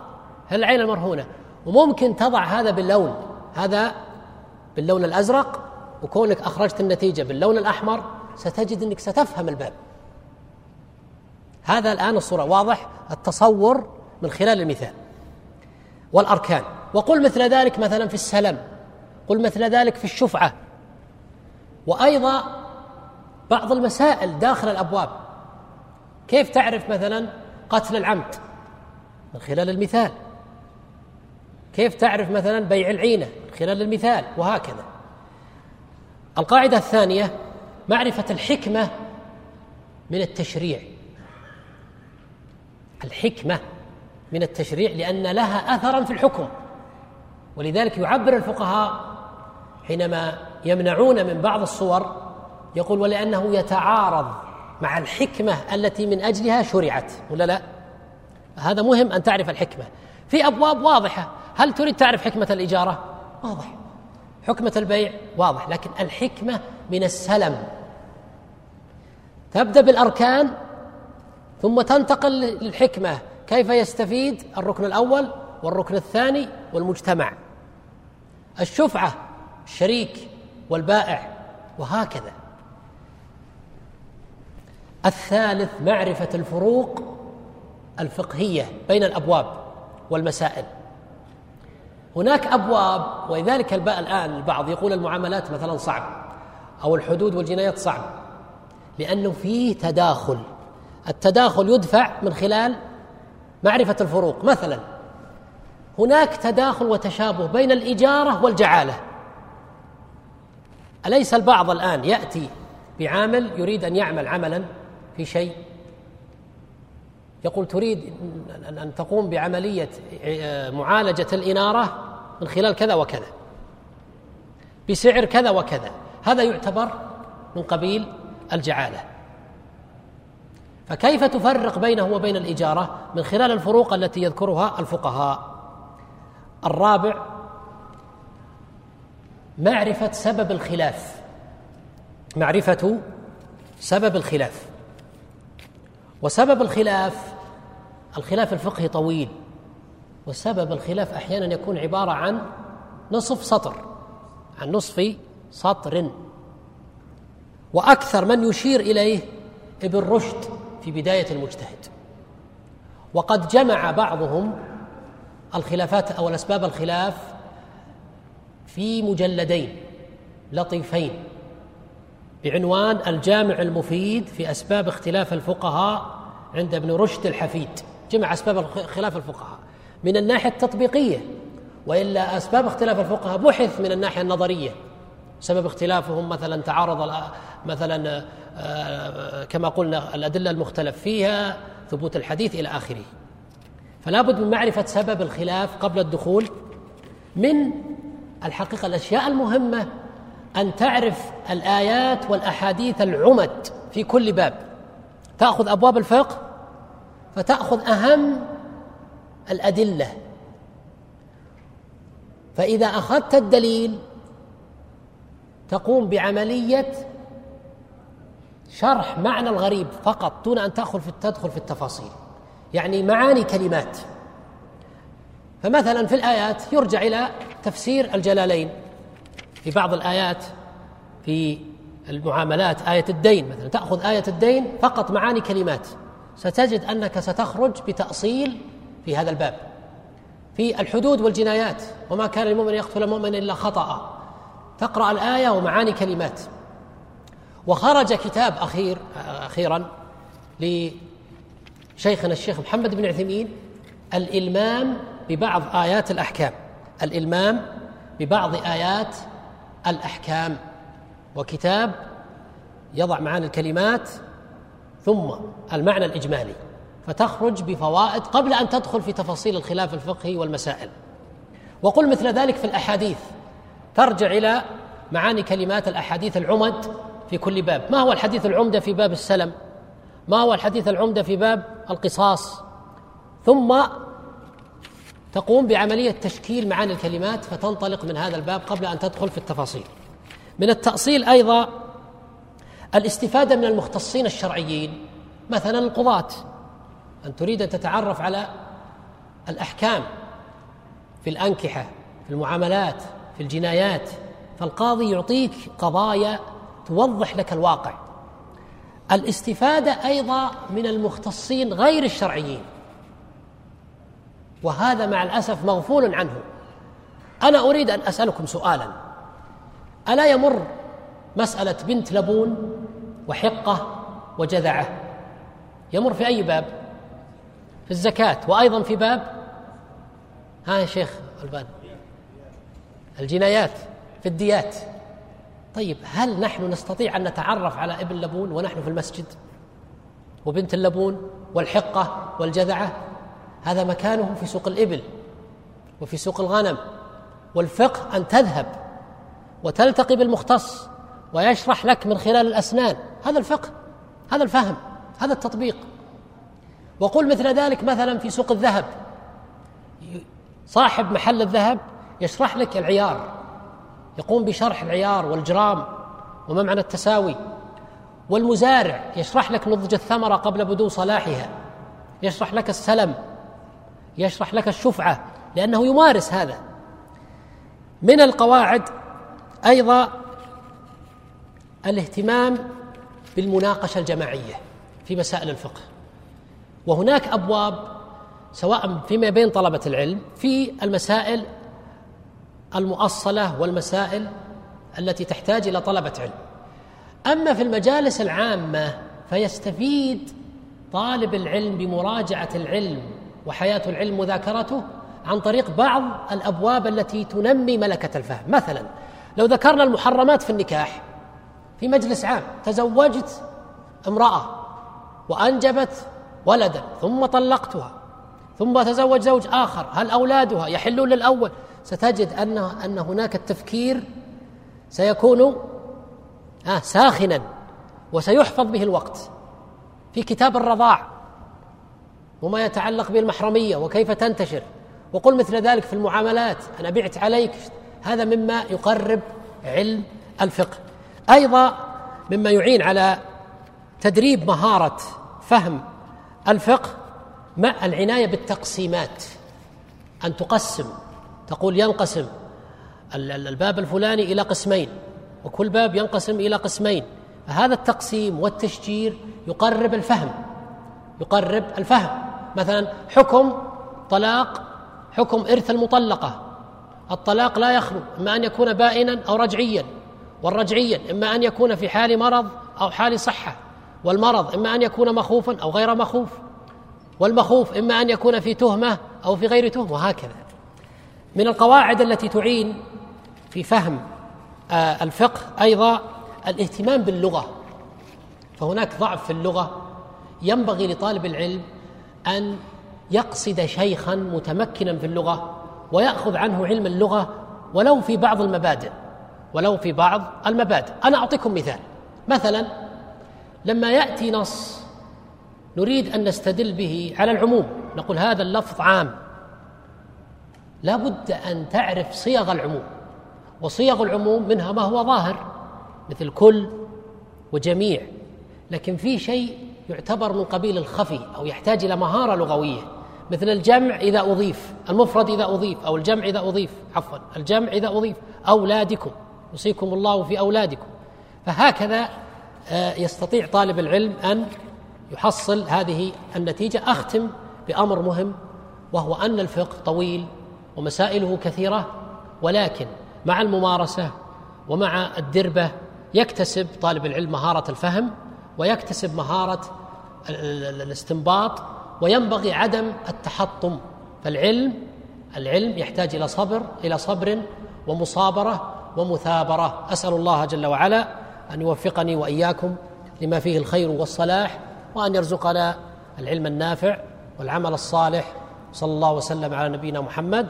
العين المرهونة. وممكن تضع هذا باللون هذا باللون الأزرق وكونك أخرجت النتيجة باللون الأحمر ستجد إنك ستفهم الباب. هذا الآن الصورة واضح؟ التصور من خلال المثال. والأركان. وقل مثل ذلك مثلا في السلم. قل مثل ذلك في الشفعة. وأيضا بعض المسائل داخل الأبواب. كيف تعرف مثلا قتل العمد؟ من خلال المثال. كيف تعرف مثلا بيع العينة؟ من خلال المثال. وهكذا. القاعدة الثانية معرفة الحكمة من التشريع. الحكمة من التشريع لأن لها اثرا في الحكم. ولذلك يعبر الفقهاء حينما يمنعون من بعض الصور يقول ولأنه يتعارض مع الحكمة التي من أجلها شرعت ولا لا؟ هذا مهم أن تعرف الحكمة. في أبواب واضحة. هل تريد تعرف حكمة الإجارة؟ واضح. حكمة البيع؟ واضح. لكن الحكمة من السلم. تبدأ بالأركان ثم تنتقل للحكمة. كيف يستفيد الركن الأول والركن الثاني والمجتمع؟ الشفعة الشريك والبائع وهكذا. الثالث معرفة الفروق الفقهية بين الأبواب والمسائل. هناك أبواب ولذلك الآن البعض يقول المعاملات مثلا صعب أو الحدود والجنايات صعب لأنه فيه تداخل. التداخل يدفع من خلال معرفة الفروق. مثلا هناك تداخل وتشابه بين الإجارة والجعالة. أليس البعض الآن يأتي بعامل يريد أن يعمل عملا في شيء؟ يقول تريد أن تقوم بعملية معالجة الإنارة من خلال كذا وكذا بسعر كذا وكذا. هذا يعتبر من قبيل الجعالة. فكيف تفرق بينه وبين الإجارة من خلال الفروق التي يذكرها الفقهاء؟ الرابع معرفة سبب الخلاف. معرفة سبب الخلاف. وسبب الخلاف الخلاف الفقهي طويل. وسبب الخلاف أحيانا يكون عبارة عن نصف سطر عن نصف سطر. وأكثر من يشير إليه ابن رشد في بداية المجتهد. وقد جمع بعضهم الخلافات أو الأسباب الخلاف في مجلدين لطيفين بعنوان الجامع المفيد في أسباب اختلاف الفقهاء عند ابن رشد الحفيد. جمع أسباب خلاف الفقهاء من الناحية التطبيقية وإلا أسباب اختلاف الفقهاء بحث من الناحية النظرية. سبب اختلافهم مثلا تعارض مثلا آه، كما قلنا الأدلة المختلف فيها ثبوت الحديث إلى آخره. فلا بد من معرفة سبب الخلاف قبل الدخول من الحقيقة الأشياء المهمة أن تعرف الآيات والأحاديث العمد في كل باب. تأخذ أبواب الفقه فتأخذ أهم الأدلة. فإذا أخذت الدليل تقوم بعملية شرح معنى الغريب فقط دون أن تدخل في تدخل في التفاصيل. يعني معاني كلمات. فمثلا في الآيات يرجع إلى تفسير الجلالين. في بعض الآيات في المعاملات آية الدين مثلا تأخذ آية الدين فقط معاني كلمات. ستجد أنك ستخرج بتأصيل في هذا الباب. في الحدود والجنايات وما كان المؤمن يقتل مؤمن إلا خطأ. تقرأ الآية ومعاني كلمات. وخرج كتاب أخير أخيرا لشيخنا الشيخ محمد بن عثيمين الإلمام ببعض آيات الأحكام. الإلمام ببعض آيات الأحكام. وكتاب يضع معاني الكلمات ثم المعنى الإجمالي. فتخرج بفوائد قبل أن تدخل في تفاصيل الخلاف الفقهي والمسائل. وقل مثل ذلك في الأحاديث. ترجع إلى معاني كلمات الأحاديث العمد في كل باب. ما هو الحديث العمدة في باب السلم؟ ما هو الحديث العمدة في باب القصاص؟ ثم تقوم بعملية تشكيل معاني الكلمات فتنطلق من هذا الباب قبل أن تدخل في التفاصيل. من التأصيل أيضا الاستفادة من المختصين الشرعيين مثلا القضاة. أن تريد أن تتعرف على الأحكام في الأنكحة في المعاملات في الجنايات فالقاضي يعطيك قضايا توضح لك الواقع. الاستفادة أيضا من المختصين غير الشرعيين. وهذا مع الأسف مغفول عنه. أنا أريد أن أسألكم سؤالا. ألا يمر مسألة بنت لبون وحقة وجذعة؟ يمر في أي باب؟ في الزكاة وأيضا في باب؟ ها يا شيخ ألبان. الجنايات في الديات. طيب هل نحن نستطيع أن نتعرف على ابن لبون ونحن في المسجد؟ وبنت اللبون والحقة والجذعة؟ هذا مكانه في سوق الإبل وفي سوق الغنم. والفقه أن تذهب وتلتقي بالمختص ويشرح لك من خلال الأسنان. هذا الفقه هذا الفهم هذا التطبيق. وقل مثل ذلك مثلا في سوق الذهب. صاحب محل الذهب يشرح لك العيار. يقوم بشرح العيار والجرام وما معنى التساوي. والمزارع يشرح لك نضج الثمرة قبل بدو صلاحها. يشرح لك السلم. يشرح لك الشفعة لأنه يمارس هذا. من القواعد أيضا الاهتمام بالمناقشة الجماعية في مسائل الفقه. وهناك أبواب سواء فيما بين طلبة العلم في المسائل المؤصلة والمسائل التي تحتاج إلى طلبة علم. أما في المجالس العامة فيستفيد طالب العلم بمراجعة العلم وحياة العلم مذاكرته عن طريق بعض الأبواب التي تنمي ملكة الفهم. مثلا لو ذكرنا المحرمات في النكاح في مجلس عام تزوجت امرأة وأنجبت ولدا ثم طلقتها ثم تزوج زوج آخر هل أولادها يحلون للأول؟ ستجد أن أن هناك التفكير سيكون آه ساخنا وسيحفظ به الوقت في كتاب الرضاع وما يتعلق بالمحرمية وكيف تنتشر. وقل مثل ذلك في المعاملات. أنا بعت عليك. هذا مما يقرب علم الفقه. أيضا مما يعين على تدريب مهارة فهم الفقه مع العناية بالتقسيمات. أن تقسم تقول ينقسم الباب الفلاني إلى قسمين وكل باب ينقسم إلى قسمين. فهذا التقسيم والتشجير يقرب الفهم يقرب الفهم. مثلا حكم طلاق حكم إرث المطلقة. الطلاق لا يخلو إما أن يكون بائنا أو رجعيا. والرجعيا إما أن يكون في حال مرض أو حال صحة. والمرض إما أن يكون مخوفا أو غير مخوف. والمخوف إما أن يكون في تهمة أو في غير تهمة وهكذا. من القواعد التي تعين في فهم آه، الفقه أيضا الاهتمام باللغة. فهناك ضعف في اللغة. ينبغي لطالب العلم أن يقصد شيخا متمكنا في اللغة ويأخذ عنه علم اللغة ولو في بعض المبادئ ولو في بعض المبادئ. أنا أعطيكم مثال. مثلا لما يأتي نص نريد أن نستدل به على العموم نقول هذا اللفظ عام. لا بد أن تعرف صيغ العموم وصيغ العموم منها ما هو ظاهر مثل كل وجميع لكن في شيء يعتبر من قبيل الخفي أو يحتاج إلى مهارة لغوية مثل الجمع إذا أضيف المفرد إذا أضيف أو الجمع إذا أضيف عفوا الجمع إذا أضيف أولادكم يوصيكم الله في أولادكم. فهكذا آه، يستطيع طالب العلم أن يحصل هذه النتيجة. أختم بأمر مهم وهو أن الفقه طويل ومسائله كثيرة ولكن مع الممارسة ومع الدربة يكتسب طالب العلم مهارة الفهم ويكتسب مهارة الاستنباط وينبغي عدم التحطم. فالعلم العلم يحتاج إلى صبر إلى صبر ومصابرة ومثابرة. أسأل الله جل وعلا أن يوفقني وإياكم لما فيه الخير والصلاح وأن يرزقنا العلم النافع والعمل الصالح. صلى الله وسلم على نبينا محمد.